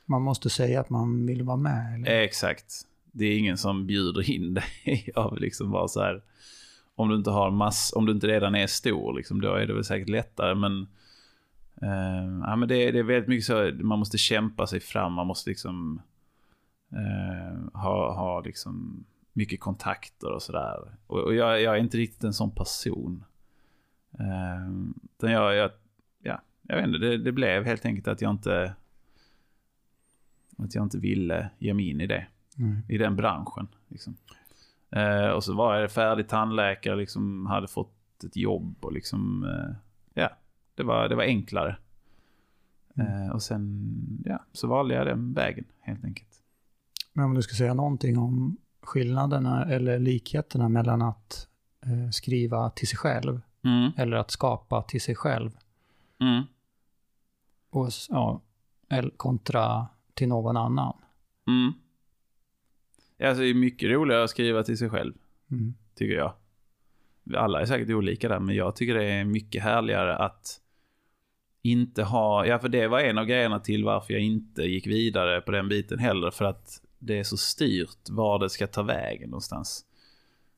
Man måste säga att man vill vara med eller? Exakt. Det är ingen som bjuder in dig av liksom bara så här. Om du inte har mass, om du inte redan är stor liksom, då är det väl säkert lättare. Men, eh, ja, men det, det är väldigt mycket så, man måste kämpa sig fram, man måste liksom eh, ha, ha liksom mycket kontakter och sådär. Och, och jag, jag är inte riktigt en sån person. Eh, utan jag, jag, ja, jag vet inte, det, det blev helt enkelt att jag inte att jag inte ville ge mig in i det. Mm. I den branschen. Liksom. Eh, och så var jag färdig tandläkare, liksom hade fått ett jobb och liksom, eh, ja, det var, det var enklare. Mm. Eh, och sen, ja, så valde jag den vägen helt enkelt. Men om du ska säga någonting om skillnaderna eller likheterna mellan att eh, skriva till sig själv Mm, eller att skapa till sig själv mm. och, ja, kontra till någon annan. Mm. Alltså det är mycket roligare att skriva till sig själv, Mm. tycker jag. Alla är säkert olika där, men jag tycker det är mycket härligare att inte ha... Ja, för det var en av grejerna till varför jag inte gick vidare på den biten heller. För att det är så styrt var det ska ta vägen någonstans.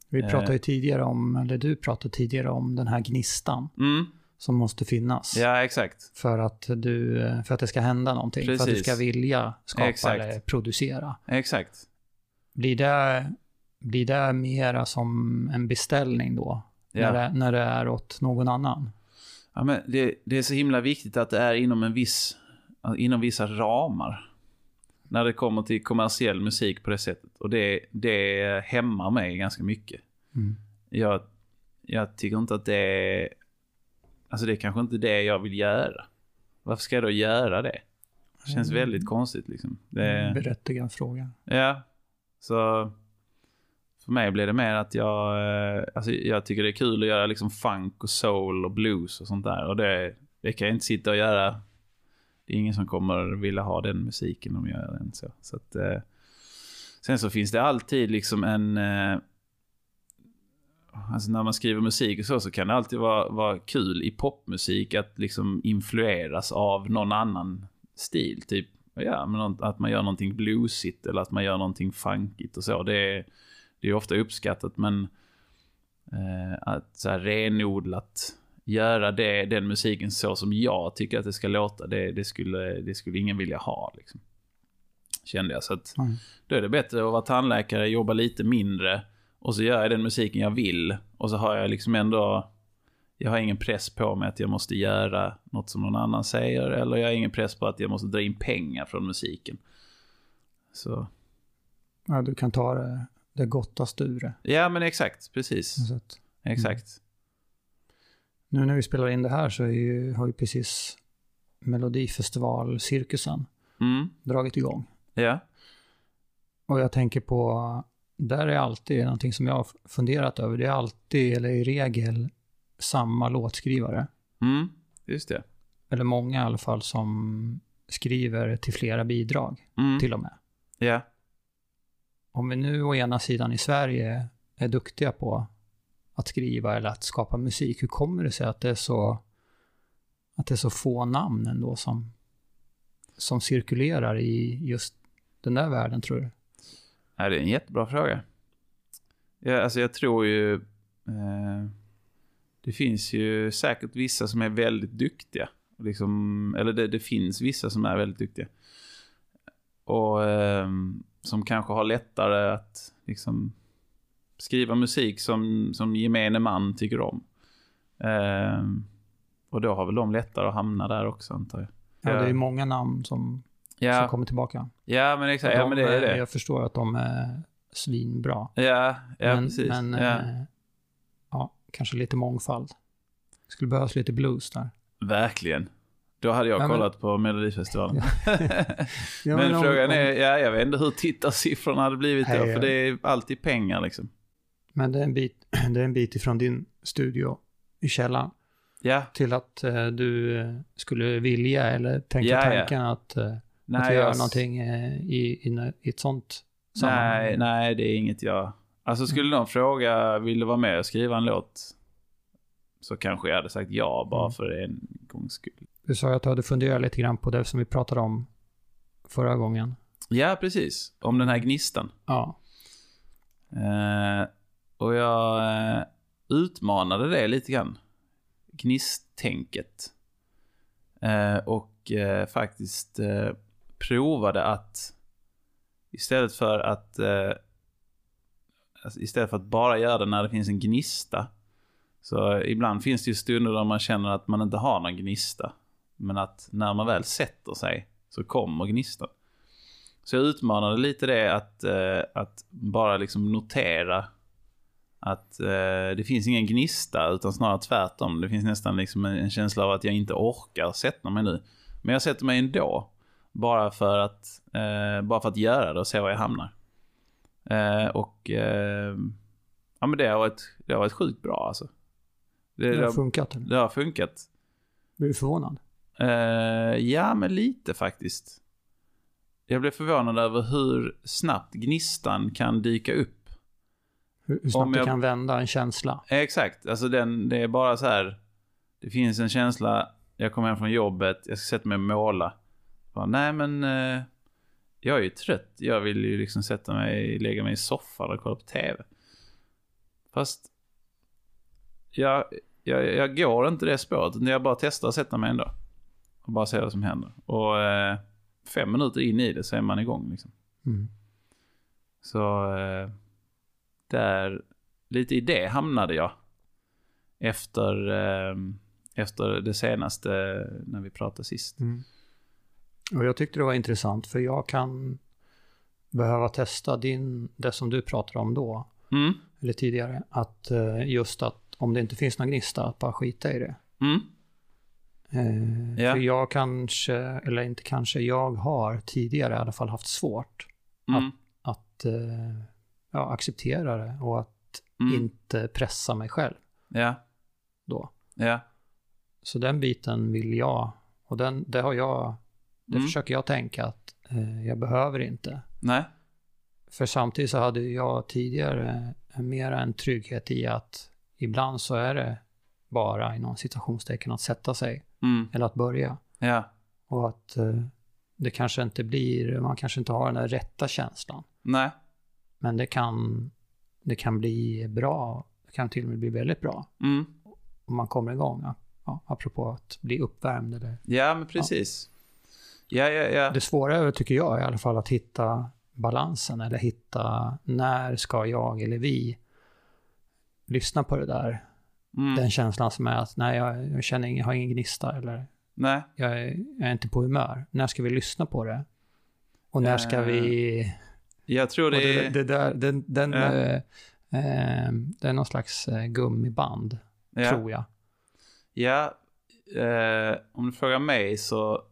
Vi Eh. pratade ju tidigare om, eller du pratade tidigare om den här gnistan Mm, som måste finnas. ja exakt. För att, du, för att det ska hända någonting. För att du Precis. ska vilja skapa Exakt. eller producera. Exakt. Blir det, blir det mera som en beställning då? När, Ja. det, när det är åt någon annan? Ja, men det, det är så himla viktigt att det är inom en viss, inom vissa ramar. När det kommer till kommersiell musik på det sättet. Och det, det hämmar mig ganska mycket. Mm. Jag, jag tycker inte att det är... Alltså det är kanske inte det jag vill göra. Varför ska jag då göra det? Det känns Mm. väldigt konstigt liksom. Det, Berättigad fråga. Ja, så för mig blir det mer att jag, eh, alltså jag tycker det är kul att göra liksom funk och soul och blues och sånt där. Och det, det kan jag inte sitta och göra. Det är ingen som kommer vilja ha den musiken om jag gör den så. så att, eh, sen så finns det alltid liksom en... Eh, alltså när man skriver musik och så, så kan det alltid vara, vara kul i popmusik att liksom influeras av någon annan stil. Typ ja, men att man gör någonting bluesigt eller att man gör någonting funkigt och så. Det är, det är ofta uppskattat men eh, att så här renodlat göra det, den musiken så som jag tycker att det ska låta, det, det, skulle, det skulle ingen vilja ha. Liksom. Kände jag. Så att Mm. då är det bättre att vara tandläkare, jobba lite mindre och så gör jag den musiken jag vill. Och så har jag liksom ändå... Jag har ingen press på mig att jag måste göra något som någon annan säger. Eller jag har ingen press på att jag måste dra in pengar från musiken. Så... Ja, du kan ta det, det gottaste ur det. Ja, men exakt. Precis. Att, Exakt. nu när vi spelar in det här så ju, har ju precis Melodifestivalcirkusen Mm. dragit igång. Ja. Och jag tänker på, där är alltid någonting som jag har funderat över. Det är alltid, eller i regel, samma låtskrivare. Mm. Just det. Eller många i alla fall som skriver till flera bidrag Mm. till och med. Ja. Om vi nu å ena sidan i Sverige är duktiga på att skriva eller att skapa musik, hur kommer det sig att det är så, att det är så få namn ändå som, som cirkulerar i just den där världen tror du? Ja, det är en jättebra fråga. Ja, alltså jag tror ju... Eh, det finns ju säkert vissa som är väldigt duktiga. Liksom, eller det, det finns vissa som är väldigt duktiga. Och ehm, som kanske har lättare att liksom, skriva musik som, som gemene man tycker om. Ehm, och då har väl de lättare att hamna där också antar jag. Ja, Ja. det är många namn som, som Ja, kommer tillbaka. ja men exakt. Ja, De men det är det. Jag förstår att de är svinbra. Ja, ja men, precis. Men, ja. eh, ja, kanske lite mångfald. Det skulle behövas lite blues där. Verkligen. Då hade jag Ja, men- kollat på Melodifestivalen. Ja, men om- frågan om- är, ja, jag vet inte hur tittarsiffrorna hade blivit då, Nej, för det är alltid pengar liksom. Men det är, en bit, det är en bit ifrån din studio i källaren Ja, till att eh, du skulle vilja eller tänka Ja, ja. tanken att, eh, nej, att göra jag- någonting eh, i, i, i ett sånt sammanhang. nej, nej, det är inget jag... Alltså skulle någon fråga, vill du vara med och skriva en låt? Så kanske jag hade sagt ja, bara Mm. för en gångs skull. Du sa att du hade funderat lite grann på det som vi pratade om förra gången. Ja, precis. Om den här gnistan. Ja. Eh, och jag eh, utmanade det lite grann. Gnisttänket. Eh, och eh, faktiskt eh, provade att istället för att alltså istället för att bara göra det när det finns en gnista. Så ibland finns det ju stunder då man känner att man inte har någon gnista. Men att när man väl sätter sig så kommer gnistan. Så jag utmanade lite det att, eh, att bara liksom notera att eh, det finns ingen gnista utan snarare tvärtom. Det finns nästan liksom en, känsla av att jag inte orkar sätta mig nu. Men jag sätter mig ändå. Bara för att, eh, bara för att göra det och se var jag hamnar. Och ja, men det har, varit, det har varit sjukt bra alltså. Det, Det har funkat. det har funkat. Du förvånad? Eh, ja, men lite faktiskt. Jag blev förvånad över hur snabbt gnistan kan dyka upp. Hur, hur Om snabbt jag- du kan vända en känsla. Exakt, alltså den, det är bara så här. Det finns en känsla, jag kommer hem från jobbet, jag ska sätta mig och måla. Bara, nej men, eh, jag är ju trött. Jag vill ju liksom sätta mig, lägga mig i soffan och kolla på TV. Fast, jag, jag, jag går inte det spåret, jag bara testar att sätta mig ändå. Och bara se vad som händer. Och eh, fem minuter in i det så är man igång liksom. Mm. Så eh, där, lite i det hamnade jag. Efter, eh, efter det senaste när vi pratade sist. Mm. Och jag tyckte det var intressant för jag kan behöva testa din, det som du pratade om då, Mm, eller tidigare, att eh, just att om det inte finns någon gnista, att bara skita i det. mm, Eh, Ja. För jag kanske, eller inte kanske, jag har tidigare i alla fall haft svårt mm, att eh, ja, acceptera det och att mm, inte pressa mig själv ja, då. ja, Så den biten vill jag, och den, det har jag, det Mm. försöker jag tänka att eh, jag behöver inte. nej, För samtidigt så hade jag tidigare mer en trygghet i att ibland så är det bara inom citationstecken att sätta sig mm, eller att börja. ja, Och att eh, det kanske inte blir, man kanske inte har den där rätta känslan. nej, Men det kan, det kan bli bra, det kan till och med bli väldigt bra mm, om man kommer igång. Ja, apropå att bli uppvärmd. Eller. ja men precis. Ja, ja, ja. Det svåra är, tycker jag i alla fall, att hitta balansen eller hitta när ska jag eller vi lyssna på det där. Mm, Den känslan som är att nej, jag, jag känner ingen, har ingen gnista eller nej, jag är, jag är inte på humör. När ska vi lyssna på det? Och när ska Eh, vi... jag tror det det, är... det där, den, den, Ja. eh, eh, det är någon slags eh, gummiband, ja. tror jag. Ja, eh, om du frågar mig så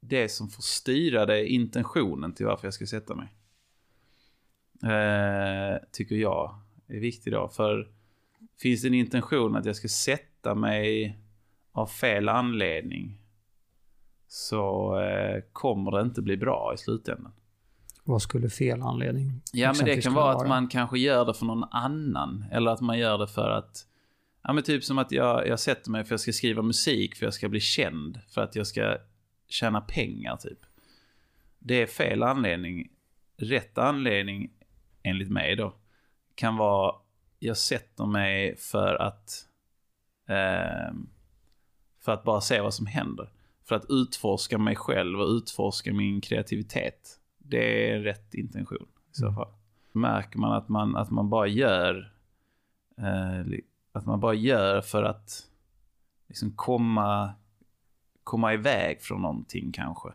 det som får styra det är intentionen till varför jag ska sätta mig. Eh, tycker jag är viktigt då. För finns det en intention att jag ska sätta mig av fel anledning så eh, kommer det inte bli bra i slutändan. Vad skulle fel anledning Ja, men det kan vara att man kanske gör det för någon annan. Eller att man gör det för att... Ja, men typ som att jag, jag sätter mig för att jag ska skriva musik, för jag ska bli känd, för att jag ska tjäna pengar, typ. Det är fel anledning. Rätt anledning, enligt mig då, kan vara... Jag sätter mig för att... ehm, för att bara se vad som händer. För att utforska mig själv och utforska min kreativitet. Det är rätt intention i så Mm. fall. Märker man att man, att man bara gör eh, att man bara gör för att liksom komma, komma iväg från någonting kanske.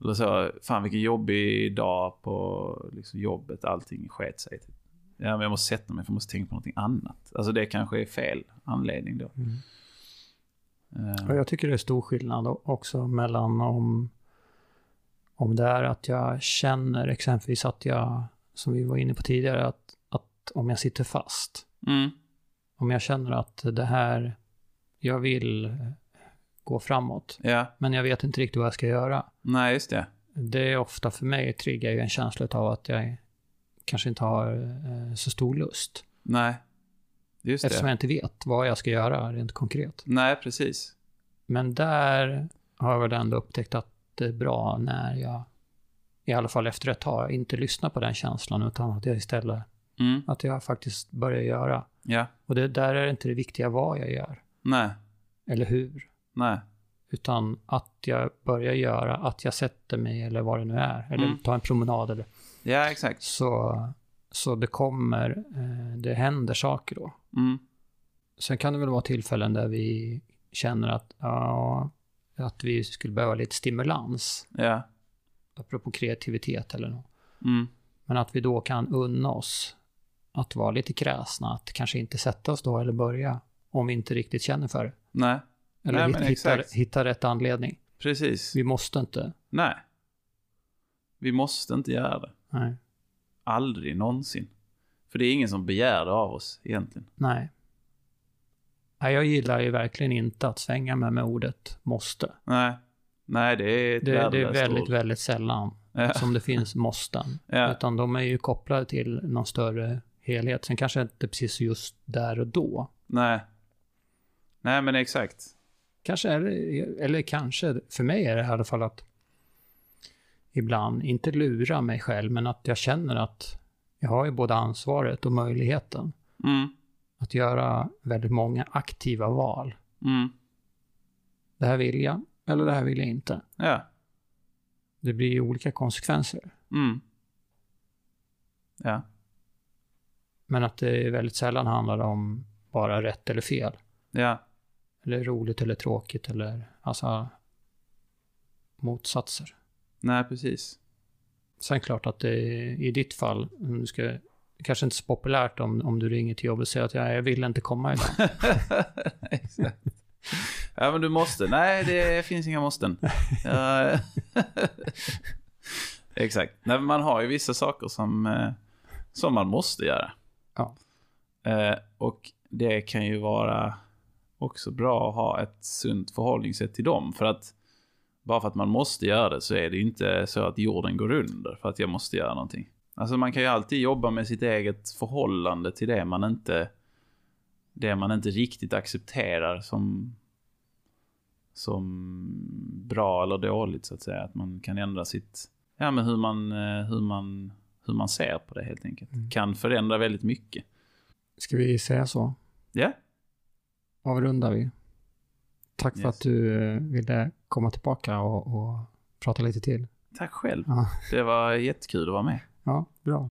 Eller så, fan vilken jobbig dag på liksom, jobbet, allting sket sig. Typ. Ja, men jag måste sätta mig för jag måste tänka på någonting annat. Alltså det kanske är fel anledning då. Mm. Och jag tycker det är stor skillnad också mellan om, om det är att jag känner exempelvis att jag, som vi var inne på tidigare, att, att om jag sitter fast. mm, Om jag känner att det här, jag vill eh, gå framåt, ja, men jag vet inte riktigt vad jag ska göra. nej just det. Det är ofta för mig triggar ju en känsla av att jag kanske inte har eh, så stor lust. Nej, just Eftersom det. jag inte vet vad jag ska göra rent konkret. Nej, precis. Men där har jag väl ändå upptäckt att det är bra när jag, i alla fall efter ett tag, inte lyssnar på den känslan utan att jag istället, Mm, att jag faktiskt börjar göra. ja, Och det där är inte det viktiga vad jag gör, nej, eller hur. nej, Utan att jag börjar göra, att jag sätter mig eller vad det nu är, eller Mm. tar en promenad eller ja exakt. så, så det kommer, eh, det händer saker då. Mm, Sen kan det väl vara tillfällen där vi känner att ja, att vi skulle behöva lite stimulans, Ja. apropå kreativitet eller något. Mm. Men att vi då kan unna oss att vara lite kräsna, att kanske inte sätta oss då eller börja om vi inte riktigt känner för det. Nej, Eller Nej, hitta, hitta rätt anledning. precis. Vi måste inte. Nej. Vi måste inte göra det. Nej. Aldrig någonsin. För det är ingen som begär det av oss egentligen. Nej. Jag gillar ju verkligen inte att svänga mig med ordet måste. Nej. Nej, det är ett Det, det är väldigt, ord. väldigt sällan Ja. som det finns måsten. Ja. Utan de är ju kopplade till någon större helhet. Sen kanske inte precis just där och då. Nej. Nej, men exakt. Kanske är det, eller kanske, för mig är det i alla fall att ibland, inte lura mig själv, men att jag känner att jag har ju både ansvaret och möjligheten Mm. att göra väldigt många aktiva val. Mm. Det här vill jag, eller det här vill jag inte. Ja. Det blir ju olika konsekvenser. Mm. Ja. Men att det väldigt sällan handlar om bara rätt eller fel. Ja. Eller roligt eller tråkigt eller alltså motsatser. Nej, precis. Sen klart att det i ditt fall, du ska, kanske inte så populärt om, om du ringer till jobbet och säger att jag, jag vill inte komma idag. Exakt. Ja, men du måste. Nej, det finns inga måsten. Exakt. Nej, men man har ju vissa saker som, eh, som man måste göra. Ja. Eh, och det kan ju vara också bra att ha ett sunt förhållningssätt till dem. För att bara för att man måste göra det så är det inte så att jorden går under för att jag måste göra någonting. Alltså man kan ju alltid jobba med sitt eget förhållande till det man inte det man inte riktigt accepterar som som bra eller dåligt så att säga. Att man kan ändra sitt, ja men hur man, eh, hur man, hur man ser på det helt enkelt. Mm. Kan förändra väldigt mycket. Ska vi säga så? Ja, Avrundar vi. Tack för Yes. att du eh, ville komma tillbaka och, och prata lite till. tack själv. Ja. Det var jättekul att vara med. Ja, bra.